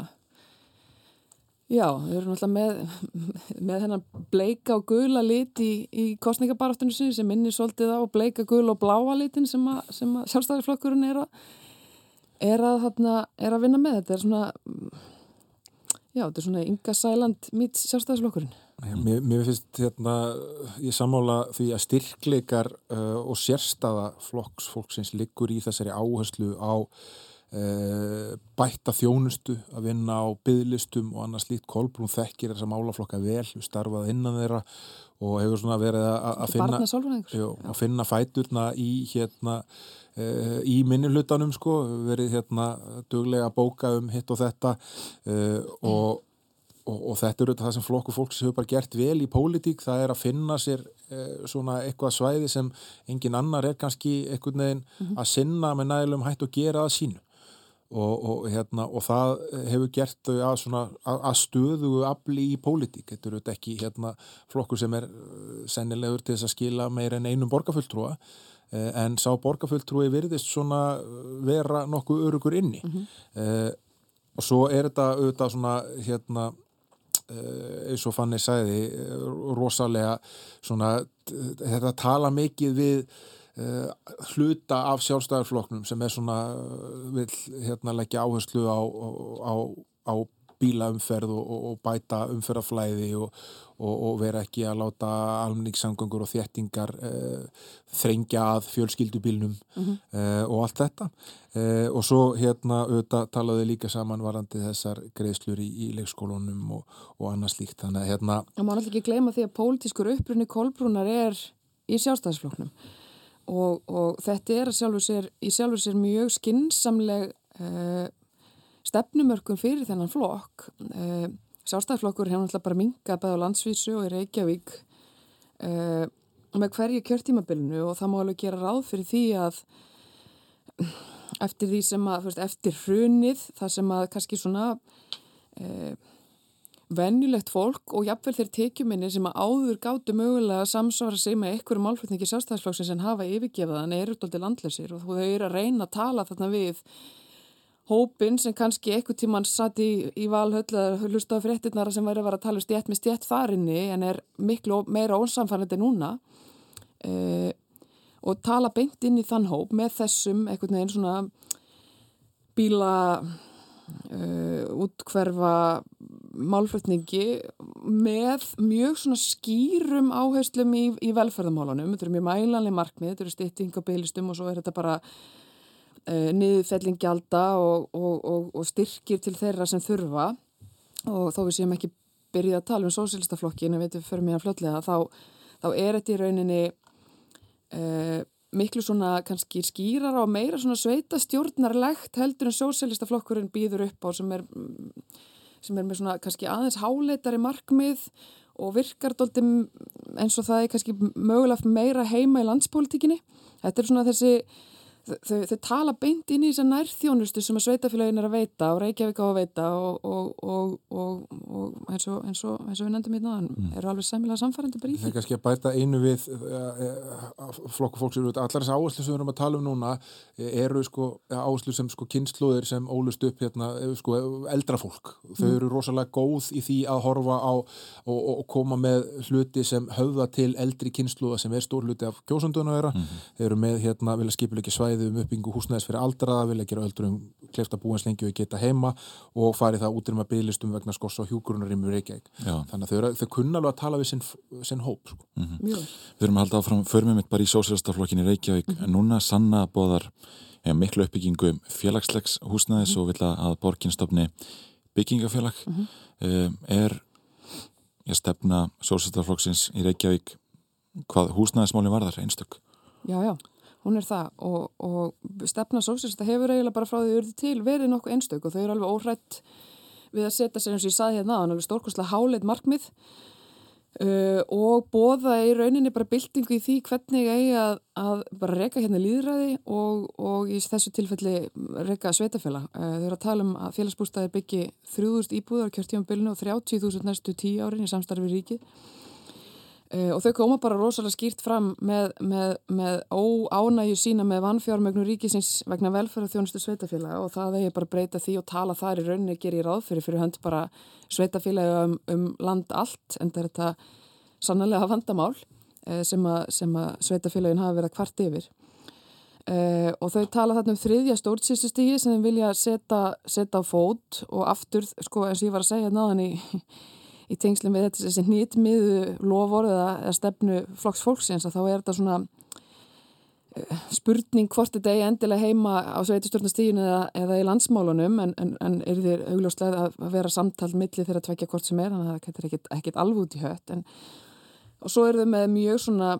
Já, við erum alltaf með, með þennan bleika og gula lit í, í kostningabaráttunum sinni sem minnir svolítið á bleika, gula og bláa litin sem að, að sjálfstæðarflokkurinn er er, er að vinna með. Þetta er svona, já, þetta er svona ynga sæland mít sjálfstæðarflokkurinn. Mér, mér finnst hérna, ég samála því að styrkleikar uh, og sérstaða flokks fólksins liggur í þessari áherslu á bætta þjónustu að vinna á bygglistum og annars lít Kolbrún þekkir þessa málaflokka vel starfað innan þeirra og hefur svona verið að finna jú, að finna fæturna í hérna uh, í minnulutanum sko. Verið hérna duglega að bóka um hitt og þetta. Uh, og, og, og þetta eru það sem flokku fólks hefur bara gert vel í pólitík. Það er að finna sér svona eitthvað svæði sem engin annar er kannski einhvern veginn mm -hmm. að sinna með nægilegum hætt og gera það sínu Og, og, hérna, og það hefur gert þau að, svona, að, að stöðu afli í pólitík. Þetta eru ekki hérna, flokkur sem er sennilegur til þess að skila meir en einum borgarfulltrúa en sá borgarfulltrúi virðist svona vera nokkuð örugur inni. Mm -hmm. eh, og svo er þetta auðvitað svona hérna eins og Fanni sæði rosalega svona þetta tala mikið við Uh, hluta af sjálfstæðarfloknum sem er svona uh, vil hérna leggja áherslu á, á, á bílaumferð og, og bæta umferðaflæði og, og, og vera ekki að láta almenningssamgöngur og þéttingar uh, þrengja að fjölskyldubílnum mm -hmm. og allt þetta. Og svo hérna auðvitað talaðu líka saman varandi þessar greiðslur í, í leikskólunum og annars líkt þannig að hérna og maður náttúrulega ekki gleyma því að pólitískur upprunni kolbrúnar er í sjálfstæðisfloknum og, og þetta er sjálfur sér, í sjálfur sér mjög skinsamleg uh, stefnumörkun fyrir þennan flokk. Uh, sjálfstæðisflokkur hefur náttúrulega bara minga bæð á landsvísu og í Reykjavík uh, með hverju kjörtímabilinu og það má alveg gera ráð fyrir því að eftir því sem að, veist, eftir hrunið það sem að kannski svona venjulegt fólk og jafnvel þeir tekjuminni sem að áður gáttu mögulega að samsvara sig með einhverju málflutningi sjálfstæðisflokksins en hafa yfirgefaðan eru doldið landleysir og þau eru að reyna að tala þarna við hópin sem kannski einhver tíman satt í, í valhöll eða hlustaði fréttinara sem væri að vera að tala stjætt með stjætt þarinni en er miklu meira ónsamfærandi núna. Uh, og tala beint inn í þann hóp með þessum einhvern veginn svona bíla uh, útkverfa málflutningi með mjög svona skýrum áherslum í, í velferðamálunum. Þetta eru mjög mælanlega markmið, þetta eru beilistum og svo er þetta bara uh, niðurfellingjalda og, og, og, og styrkir til þeirra sem þurfa og þó við séum ekki byrjað að tala um sósélistaflokkin en við veitum fyrir mjög fljótlega þá, þá er þetta í rauninni uh, miklu svona kannski skýrar á meira svona sveita stjórnarlegt heldur en sósélistaflokkurinn býður upp á sem er sem er með svona kannski aðeins háleitari markmið og virkar doldum eins og það er kannski mögulega meira heima í landspólitíkinni. Þetta er svona þessi þau, þau tala beint inn í þess að nærþjónustu sem að sveitafélagin er að veita og Reykjavík á að veita og, og, og, og eins, eins, eins og við nefndum í náðan mm. eru alveg sæmilega samfærandi því. Það er kannski að bæta einu við uh, uh, flokku fólk sem eru allar þess áherslu sem við erum að tala um núna eru sko áherslu sem sko kynnslóðir sem ólust upp hérna sko eldra fólk. Þau eru mm. rosalega góð í því að horfa á og koma með hluti sem höfða til eldri kynnslóða sem er stór hluti af kjósunduna þeirra. Mm -hmm. Þeir eru með hérna vilja skipilegja svæði um uppbyggingu húsnæðis fyrir aldraða, vilja gera öldurum klefta búins lengi og geta heima og fari það út að bygglistum vegna skoss og hjúkurunar í mjög Reykjavík. Þannig að þau, þau kunna alveg að tala við sinn, sinn hóp. Sko. Mm -hmm. Við erum að halda áfram förmið mitt bara í sósélastaflokkinni Reykjavík mm -hmm. en núna sanna bóðar ja, miklu uppbyggingu félagslegs húsnæðis og vilja að borginstofni byggingafélag um, er ég stefna sósélastaflokksins í Reykjavík hvað húsnæðismálinn varðar einstök? Já, já hún er það og, og stefna sósélista hefur eiginlega bara frá því urði til verið nokkuð einstök og þau eru alveg óhrætt við að setja sér eins og ég saði hérna alveg stórkoslega háleit markmið uh, og bóða í rauninni bara byltingu í því hvernig eigi að, að bara reyka hérna líðræði og, og í þessu tilfelli reyka sveitafélag. Uh, þau eru að tala um að félagsbústæðir byggi 3000 íbúðar kjörtímanbylnu og 30.000 næstu 10 árin í samstarfi ríkið og þau koma bara rosalega skýrt fram með, með, með óánægju sína með vannfjármögnu ríkisins vegna velferðarþjónustu sveitafélaga og það er bara breyta því og tala þar í rauninni gerir í ráðfyrir fyrir hönd bara sveitafélaga um, um land allt en þetta er þetta sannlega vandamál uh, sem að, að sveitafélagin hafa verið að kvart yfir. Uh, og þau tala þarna um þriðja stórtsýstustígi sem þau vilja setja, á fót og aftur, sko eins og ég var að segja náðan í í tengslum við þetta þessi nýtmiðu lofórið eða stefnu flokks fólksins að þá er þetta svona uh, spurning hvort þetta er endilega heima á sveitustjórnastíginu eða, eða í landsmálunum en, en, en er þér augljóslega að vera samtalt milli þeirra tvekja hvort sem er þannig að þetta er ekkit, ekkit alveg út í hött en, og svo er þau með mjög svona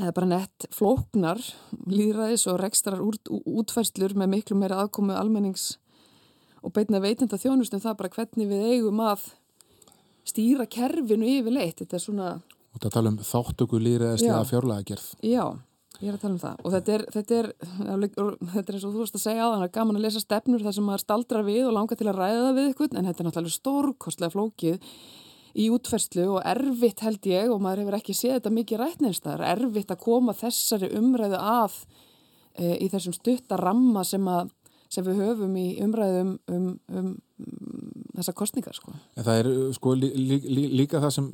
eða bara nett flóknar líðræðis og rekstrar út, útferslur með miklu meira aðkomu almennings og beitna veitinda þjónustum það bara hvernig við eigum að stýra kerfinu yfirleitt. Þetta er svona og það tala um þáttöku líðræðislega fjárlega gerð já, ég er að tala um það. Og þetta er, þetta er, þetta er eins og þú varst að segja á þannig að gaman að lesa stefnur þar sem maður staldrar við og langar til að ræða það við ykkur en þetta er náttúrulega stórkostlega flókið í útferstlu og erfitt held ég og maður hefur ekki séð þetta mikið rætnist það er erfitt að koma þessari umræðu að e, í þessum stuttaramma sem að sem við höfum í umræðum um, um, um þessar kostningar sko. En það er sko lí, lí, líka það sem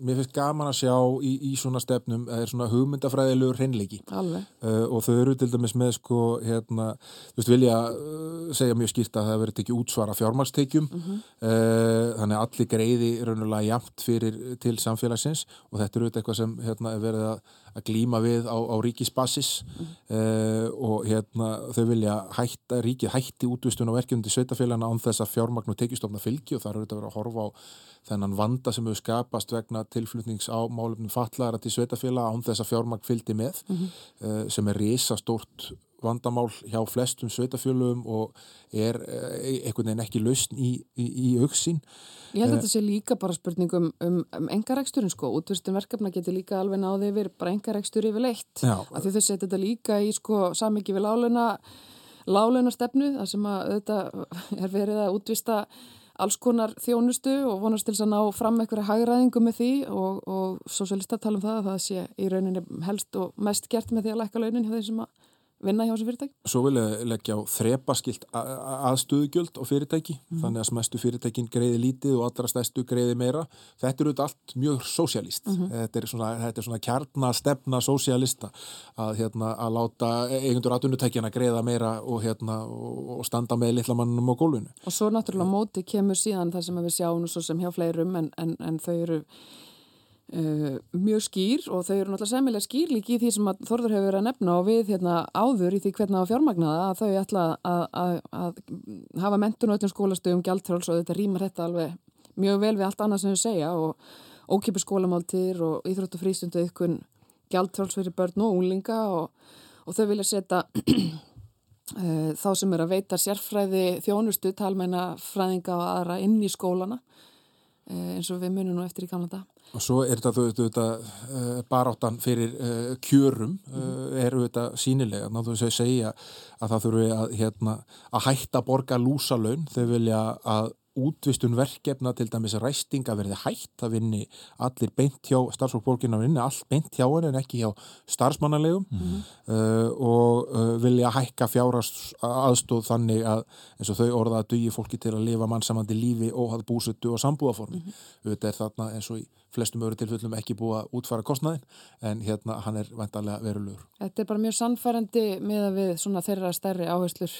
mér finnst gaman að sjá í, í svona stefnum, er svona hugmyndafræðilegur hreinleiki uh, og þau eru til dæmis með sko hérna, þú veist vilja uh, segja mjög skýrt að það verður tekið útsvara fjármagstekjum uh -huh. uh, þannig að allir greiði raunulega jamt fyrir til samfélagsins og þetta eru eitthvað sem hérna, er verið að, að glíma við á, á ríkisbasis mm. uh, og hérna þau vilja hætta, ríkið hætti útvistun og verkefndi sveitafélagana án þess að fjármagn og tekistofna fylgi og það eru þetta að vera að horfa á þennan vanda sem hefur skapast vegna tilflutnings á málefnum fallara til sveitafélaga án þess að fjármagn fylgdi með mm -hmm. uh, sem er risastórt vandamál hjá flestum sveitafjölum og er eh, einhvern veginn ekki lausn í, í, í auksin. Ég held að þetta sé líka bara spurningum um, um engareksturinn sko, útvistum verkefna getur líka alveg náðið yfir bara engarekstur yfir leitt, af því þau setja þetta líka í sko samiki við láluna láluna stefnu, það sem að þetta er verið að útvista alls konar þjónustu og vonast til að ná fram einhverja hægræðingu með því og, og sosialista tala um það að það sé í rauninni helst og mest gert með því að lækka launin hjá þeir sem að vinna hjá þessu fyrirtæki? Svo vil ég leggja á þrepaskilt aðstöðugjöld og fyrirtæki mm. þannig að smestu fyrirtækin greiði lítið og allra stæstu greiði meira. Þetta eru allt mjög sósialist. Mm -hmm. Þetta er svona, svona kjarnastefna sósialista að, hérna, að láta eigundur aðunutækjana greiða meira og, hérna, og standa með litlamannum á gólfinu. Og svo náttúrulega móti kemur síðan það sem við sjáum svo sem hjá fleirum en, en, en þau eru Uh, mjög skýr og þau eru náttúrulega semilega skýr líki í því sem Þorður hefur verið að nefna og við hérna áður í því hvernig var fjármagnaða að þau ætla að, að, að hafa mentun og öllum skólastöðum gjaldtráls og þetta rýmar þetta alveg mjög vel við allt annað sem þau segja og ókipur skólamáltir og íþrótt og frístundu ykkun gjaldtráls fyrir börn og úlinga og, og þau vilja setja uh, þá sem er að veita sérfræði þjónustu, talmæna fræðinga og aðra inn í skólana uh, eins og við munum nú eftir í gamla dag Og svo er þetta, þetta, þetta uh, baráttan fyrir uh, kjörum uh, er þetta sínilega. Náttúrulega þau segja að það þurfi að, hérna, að hætta að borga lúsalön. Þau vilja að útvistun verkefna til dæmis ræstinga verði hægt að vinni allir beint hjá starfsfólkborgin að vinni allt beint hjá henni en ekki hjá starfsmannalegum mm -hmm. uh, og uh, vilja hækka fjárast aðstóð þannig að eins og þau orða að dugi fólki til að lifa mannsamandi lífi og hafa búsuttu og sambúðaformi mm -hmm. þetta er þarna eins og í flestum öru tilfellum ekki búið að útfara kostnaðin en hérna hann er vantarlega verulegur Þetta er bara mjög sannfærandi með að við svona þeirra stærri áherslur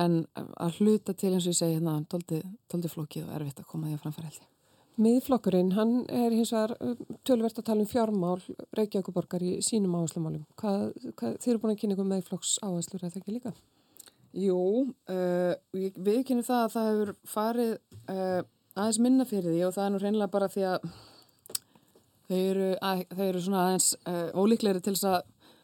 en að hluta til eins og ég segi hérna tóldi flókið og erfitt að koma því að framfæra held ég. Miðflokkurinn, hann er hins vegar um, tölvert að tala um fjármál Reykjavíkuborgar í sínum áherslumálum. Hvað, hvað, þið eru búin að kynna ykkur meðflokks áherslur eða ekki líka? Jú, uh, við kynum það að það hefur farið uh, aðeins minna fyrir því og það er nú reynilega bara því að þau eru, að, þau eru svona aðeins uh, ólíklegri til þess að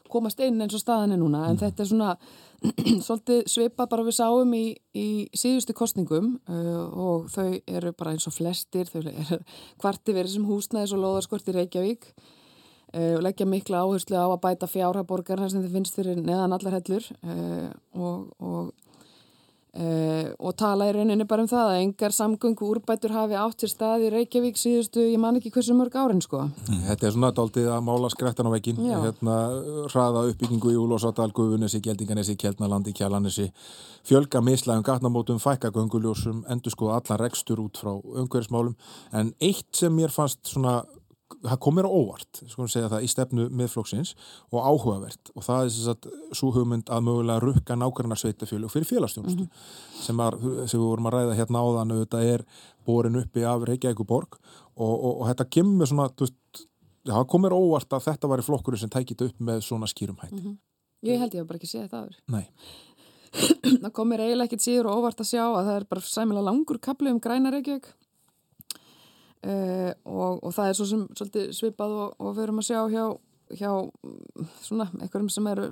komast inn eins og staðan er núna en mm. þetta er svona svolítið svipað bara við sáum í, í síðustu kostningum uh, og þau eru bara eins og flestir þau eru kvarti verið sem húsnæðis og loðarskort í Reykjavík. Uh, og leggja mikla áherslu á að bæta fjárhaborgar sem þið finnst fyrir neðan allar hellur uh, og, og Uh, og tala í rauninni bara um það að engar samgöngu úrbætur hafi átt til stað í Reykjavík síðustu, ég man ekki hversu mörg árin sko. Mm, þetta er svona daldið að mála skrættan á veginn, hérna hraða uppbyggingu í Úlósadal, Guðunissi, Geldinganissi, Kjeldnalandi, Kjallanissi fjölga mislægum gatnamótum, fækka gönguljósum, endur sko allan rekstur út frá umhverfsmálum, en eitt sem mér fannst svona það kom mér á óvart, skoðum segja það, í stefnu miðflokksins og áhugavert og það er þess að svo hugmynd að mögulega rukka nákvæmna sveitafjölu fyrir félagstjónustu mm -hmm. sem, sem við vorum að ræða hérna áðan þetta er borin uppi af Reykjavík borg og, og, og þetta kemur svona, þú veist, það kom mér óvart að þetta var í flokkurinn sem tækit upp með svona skýrum hætti. Mm -hmm. Ég held ég að bara ekki sé þetta aður. Nei. það kom mér eiginlega ekkit síður og óvart að sjá að það er bara sæmilega langur kapli um græna Reykjavík Uh, og, og það er svo sem svolítið svipað og, og við erum að sjá hjá, hjá svona einhverjum sem eru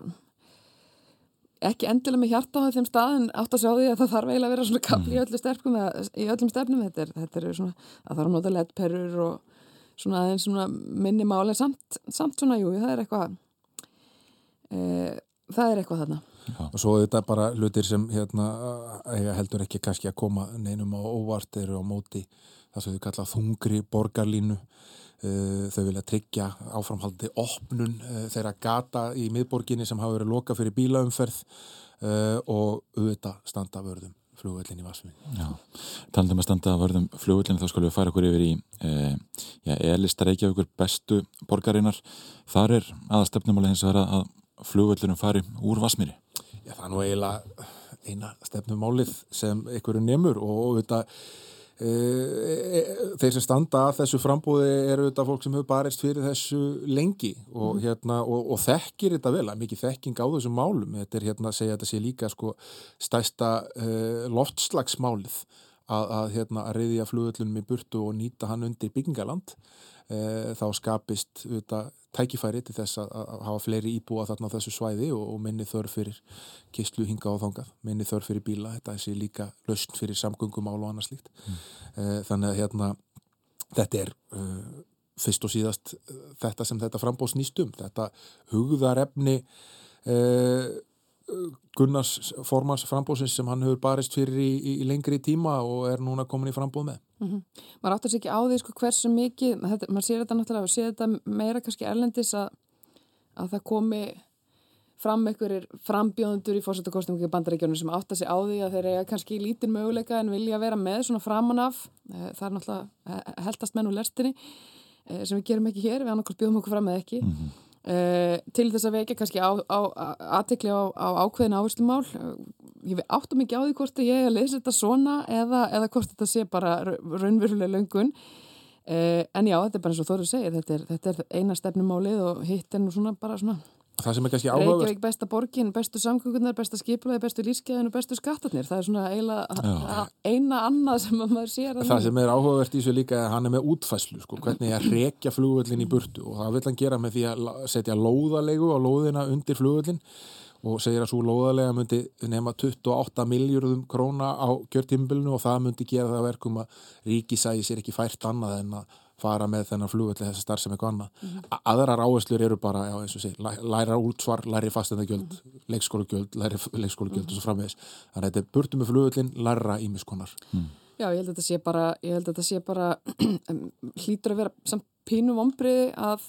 ekki endilega með hjarta á þeim stað en átt að sjá því að það þarf eiginlega að vera svona kapli í, öllu sterkum, í öllum stefnum. Þetta er, þetta er svona, það þarf að nota lettperur og svona aðeins svona minni máli samt, samt svona, jú, það er eitthvað uh, það er eitthvað þarna Já. og svo þetta er bara hlutir sem hérna, heldur ekki kannski að koma neinum á óvart eru á móti það sem þau kalla þungri borgarlínu. Eh, þau vilja tryggja áframhaldi opnun eh, þeirra gata í miðborginni sem hafa verið loka fyrir bílaumferð eh, og auðvitað standa vörðum flugvöldin í Vasmi Já, talandum að standa vörðum flugvöldin þá skulum við fara okkur yfir í e, elistar Reykjavíkur bestu borgarinnar. Þar er aðastefnumáli hins vegar að flugvöldinum fari úr Vasmiri Já, það er nú eiginlega eina stefnumálið sem einhverju nefnur og auðvitað þeir sem standa að þessu frambúði eru þetta fólk sem hefur barist fyrir þessu lengi og, mm. hérna, og, og þekkir þetta vel, mikið þekking á þessum málum. Þetta er hérna að segja að þetta sé líka sko, stæsta uh, loftslagsmálið að, að, hérna, að reyðja flugullunum í burtu og nýta hann undir byggingaland þá skapist þetta tækifæri til þess að, að hafa fleiri íbúa þarna á þessu svæði og, og minni þörf fyrir kistlu hinga á þangað, minni þörf fyrir bíla, þetta sé líka lausn fyrir samgöngumál og annað slíkt. Mm. Uh, þannig að hérna, þetta er uh, fyrst og síðast uh, þetta sem þetta frambóð snýstum, þetta hugðarefni Gunnars formans frambóðsins sem hann hefur barist fyrir í, í lengri tíma og er núna komin í frambóð með. Mm -hmm. Maður áttur sér ekki á því sko, hversu mikið, þetta, maður sér þetta náttúrulega og sér þetta meira kannski erlendis að, að það komi fram einhverjir frambjóðundur í fórsættakostum og bandaríkjónum sem áttar sér á því að þeir eiga kannski lítinn möguleika en vilja vera með svona framanaf, eh, það er náttúrulega heldast menn og lestinni eh, sem við gerum ekki hér, við annarkvæmst bjóðum okkur fram eða ekki. Mm -hmm. Uh, til þess að vekja kannski aðtekli á, á, á ákveðin áherslumál ég áttum ekki á því hvort ég að lesa þetta svona eða, eða hvort þetta sé bara raunverulega löngun. Uh, en já, þetta er bara eins og Þóru segir þetta er, þetta er eina stefnumálið og hitt er nú svona bara svona Það sem er kannski áhugaverð Reykjavík besta borgin, bestu samgöngunar, besta skiplaði, bestu lífskeiðin og bestu skattarnir. Það er svona eila, eina annað sem maður sér Það sem er áhugavert í þessu líka að hann er með útfæslu sko, hvernig að rekja flugvöldin í burtu? Og það vil hann gera með því að setja lóðalegu á lóðina undir flugvöldin og segir að svo lóðalega myndi nema 28 miljardum króna á kjörtímbilinu og það myndi gera það verkum að ríkisæði sér ekki fært annað en að fara með þennan flugvelli þessi starf sem eitthvað annað. Mm -hmm. Aðrar áherslur eru bara, já eins og sé, læra útsvar, læri fastendagjöld, mm -hmm. leikskólagjöld, læri leikskólagjöld mm -hmm. og svo framvegis. Þannig að þetta er burtu með flugvellin, læra ímiskonar. Mm. Já, ég held að þetta sé bara, ég held að þetta sé bara hlýtur að vera samt pínu vombriði að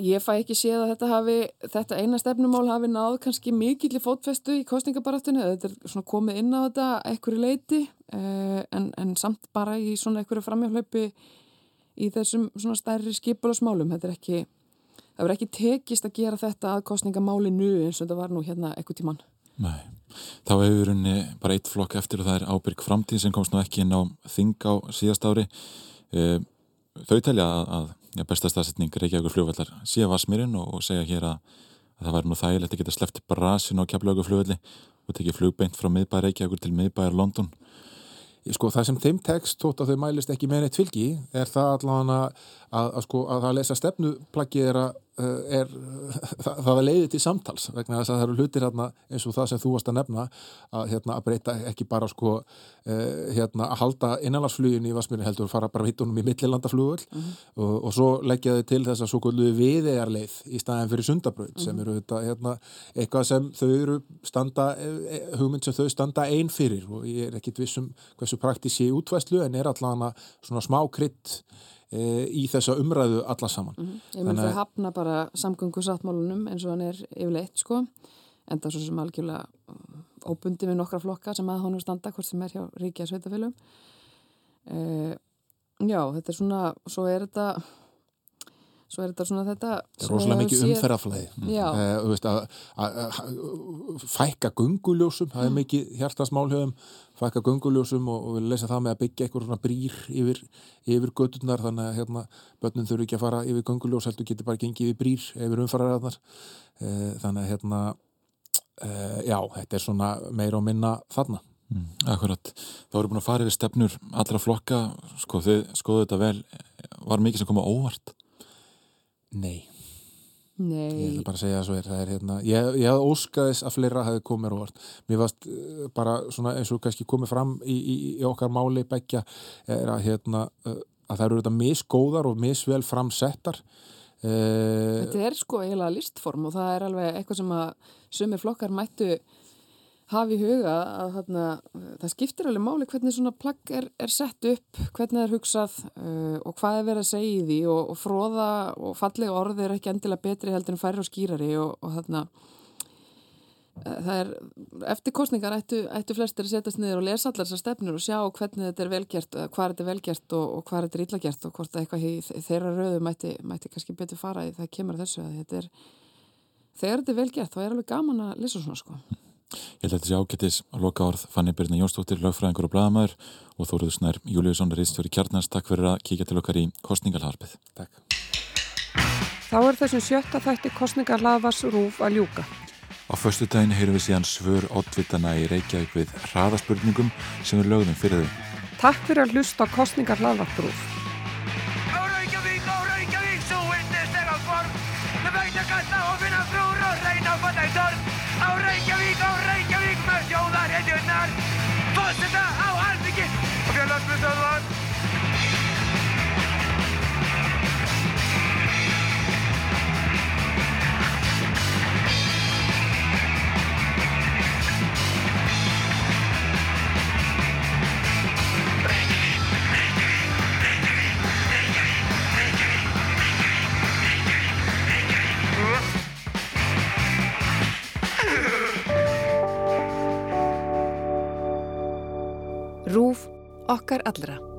ég fæ ekki séð að þetta hafi þetta eina stefnumál hafi náð kannski mikill í fótfestu í kostningabaráttinu þetta er svona komið inn á þetta ekkur leiti eh, en, en samt bara í svona ekkur framhjálpi í þessum svona stærri skipulasmálum þetta er ekki það verður ekki tekist að gera þetta að kostningamáli nú eins og þetta var nú hérna ekkur tíman Nei, þá hefur henni bara eitt flokk eftir og það er ábyrg framtíð sem komst nú ekki inn á þing á síðast ári. Eh, þau telja að ja, besta staðsetning Reykjavíkur fljóðvallar síðan Vasmírin og, og segja hér að, að það væri nú þægilegt að geta sleppt brasin á Keflavíkur fljóðvalli og tekið flugbeint frá miðbæri Reykjavíkur til miðbæri London. Sko það sem þeim tekst tótt að þau mælist ekki með neitt fylgi er það allavega að, að, að, sko, að það lesa stefnuplaggi er að Eh, er, það, það leiði til samtals vegna þess að það eru hlutir hérna, eins og það sem þú varst að nefna að, hérna, að breyta ekki bara sko, eh, hérna, að halda innanlandsflugin í Vasmíri heldur fara bara hittunum í millilandaflugul mm -hmm. og, og svo leggja þau til þess að svo kvöldu viðegarleið í staðin fyrir sundabröð mm -hmm. sem eru þetta, hérna, eitthvað sem þau eru standa, eh, hugmynd sem þau standa einn fyrir og ég er ekkit vissum hversu praktísi útvæslu en er allavega svona smá krydd E, í þessa umræðu alla saman. Mm -hmm. Ég myndi að hafna bara samgöngu sáttmálunum eins og hann er yfirleitt sko, en það er svo sem algjörlega uh, óbundi við nokkra flokka sem að honum standa hvort sem er hjá ríkja sveitafélum. E, já, þetta er svona, svo er þetta svo er þetta svona þetta rosalega mikið sér... umferðaflæði uh, fækka gunguljósum það er mm. mikið hjartasmálhjöfum fækka gunguljósum og, og við lesa það með að byggja eitthvað svona brýr yfir, yfir gödurnar þannig að hérna, börnum þurfu ekki að fara yfir gunguljós heldur getur bara gengið yfir brýr yfir umfararæðnar uh, þannig að hérna uh, já, þetta er svona meira og minna þarna. Mm, Akkurat, þá erum við búin að fara yfir stefnur allra flokka, sko þið skoðu þetta vel. Var mikið sem koma óvart Nei. Nei. Ég ætla bara að segja það svo er. Það er hérna, ég, ég hafði óskaðis að fleira hafi komið óvart. Mér varst uh, bara svona eins og kannski komið fram í, í, í okkar máli begja er að hérna uh, að það eru þetta misgóðar og misvel framsettar. Uh, Þetta er sko eiginlega listform og það er alveg eitthvað sem að sumir flokkar mættu hafi í huga að þarna, það skiptir alveg máli hvernig svona plagg er, er sett upp, hvernig það er hugsað uh, og hvað er verið að segja í því og, og fróða og fallega orði er ekki endilega betri heldur en færri og skýrari og, og þarna uh, það er, eftir kostningar ættu, ættu flestir að setjast niður og lesa allar þessar stefnur og sjá hvernig þetta er velgjert, hvað er þetta velgjert og, og hvað er þetta illagert og hvort eitthvað í þeirra rauðu mætti, mætti kannski betur fara í það kemur þessu að þetta er þegar þetta er velgjert þá er alveg gaman að lesa svona sko Ég held að þetta sé ágættis að loka orð Fanny Byrna Jónsdóttir, lögfræðingur og bladamæður og Þóruður Snær Júliusson, reistjóri kjarnars. Takk fyrir að kíkja til okkar í kostningalharpið. Takk. Þá er þessum sjötta þætti kostningarhlaðvars rúf að ljúka. Á förstu daginn heyrum við síðan svör oddvitana í Reykjavík við hraðaspurningum sem við lögðum fyrir þau. Takk fyrir að hlusta á kostningarhlaðvart rúf. Á Reykjavík, á Reykjavík, félagsmyndstöðvar Rúf okkar allra.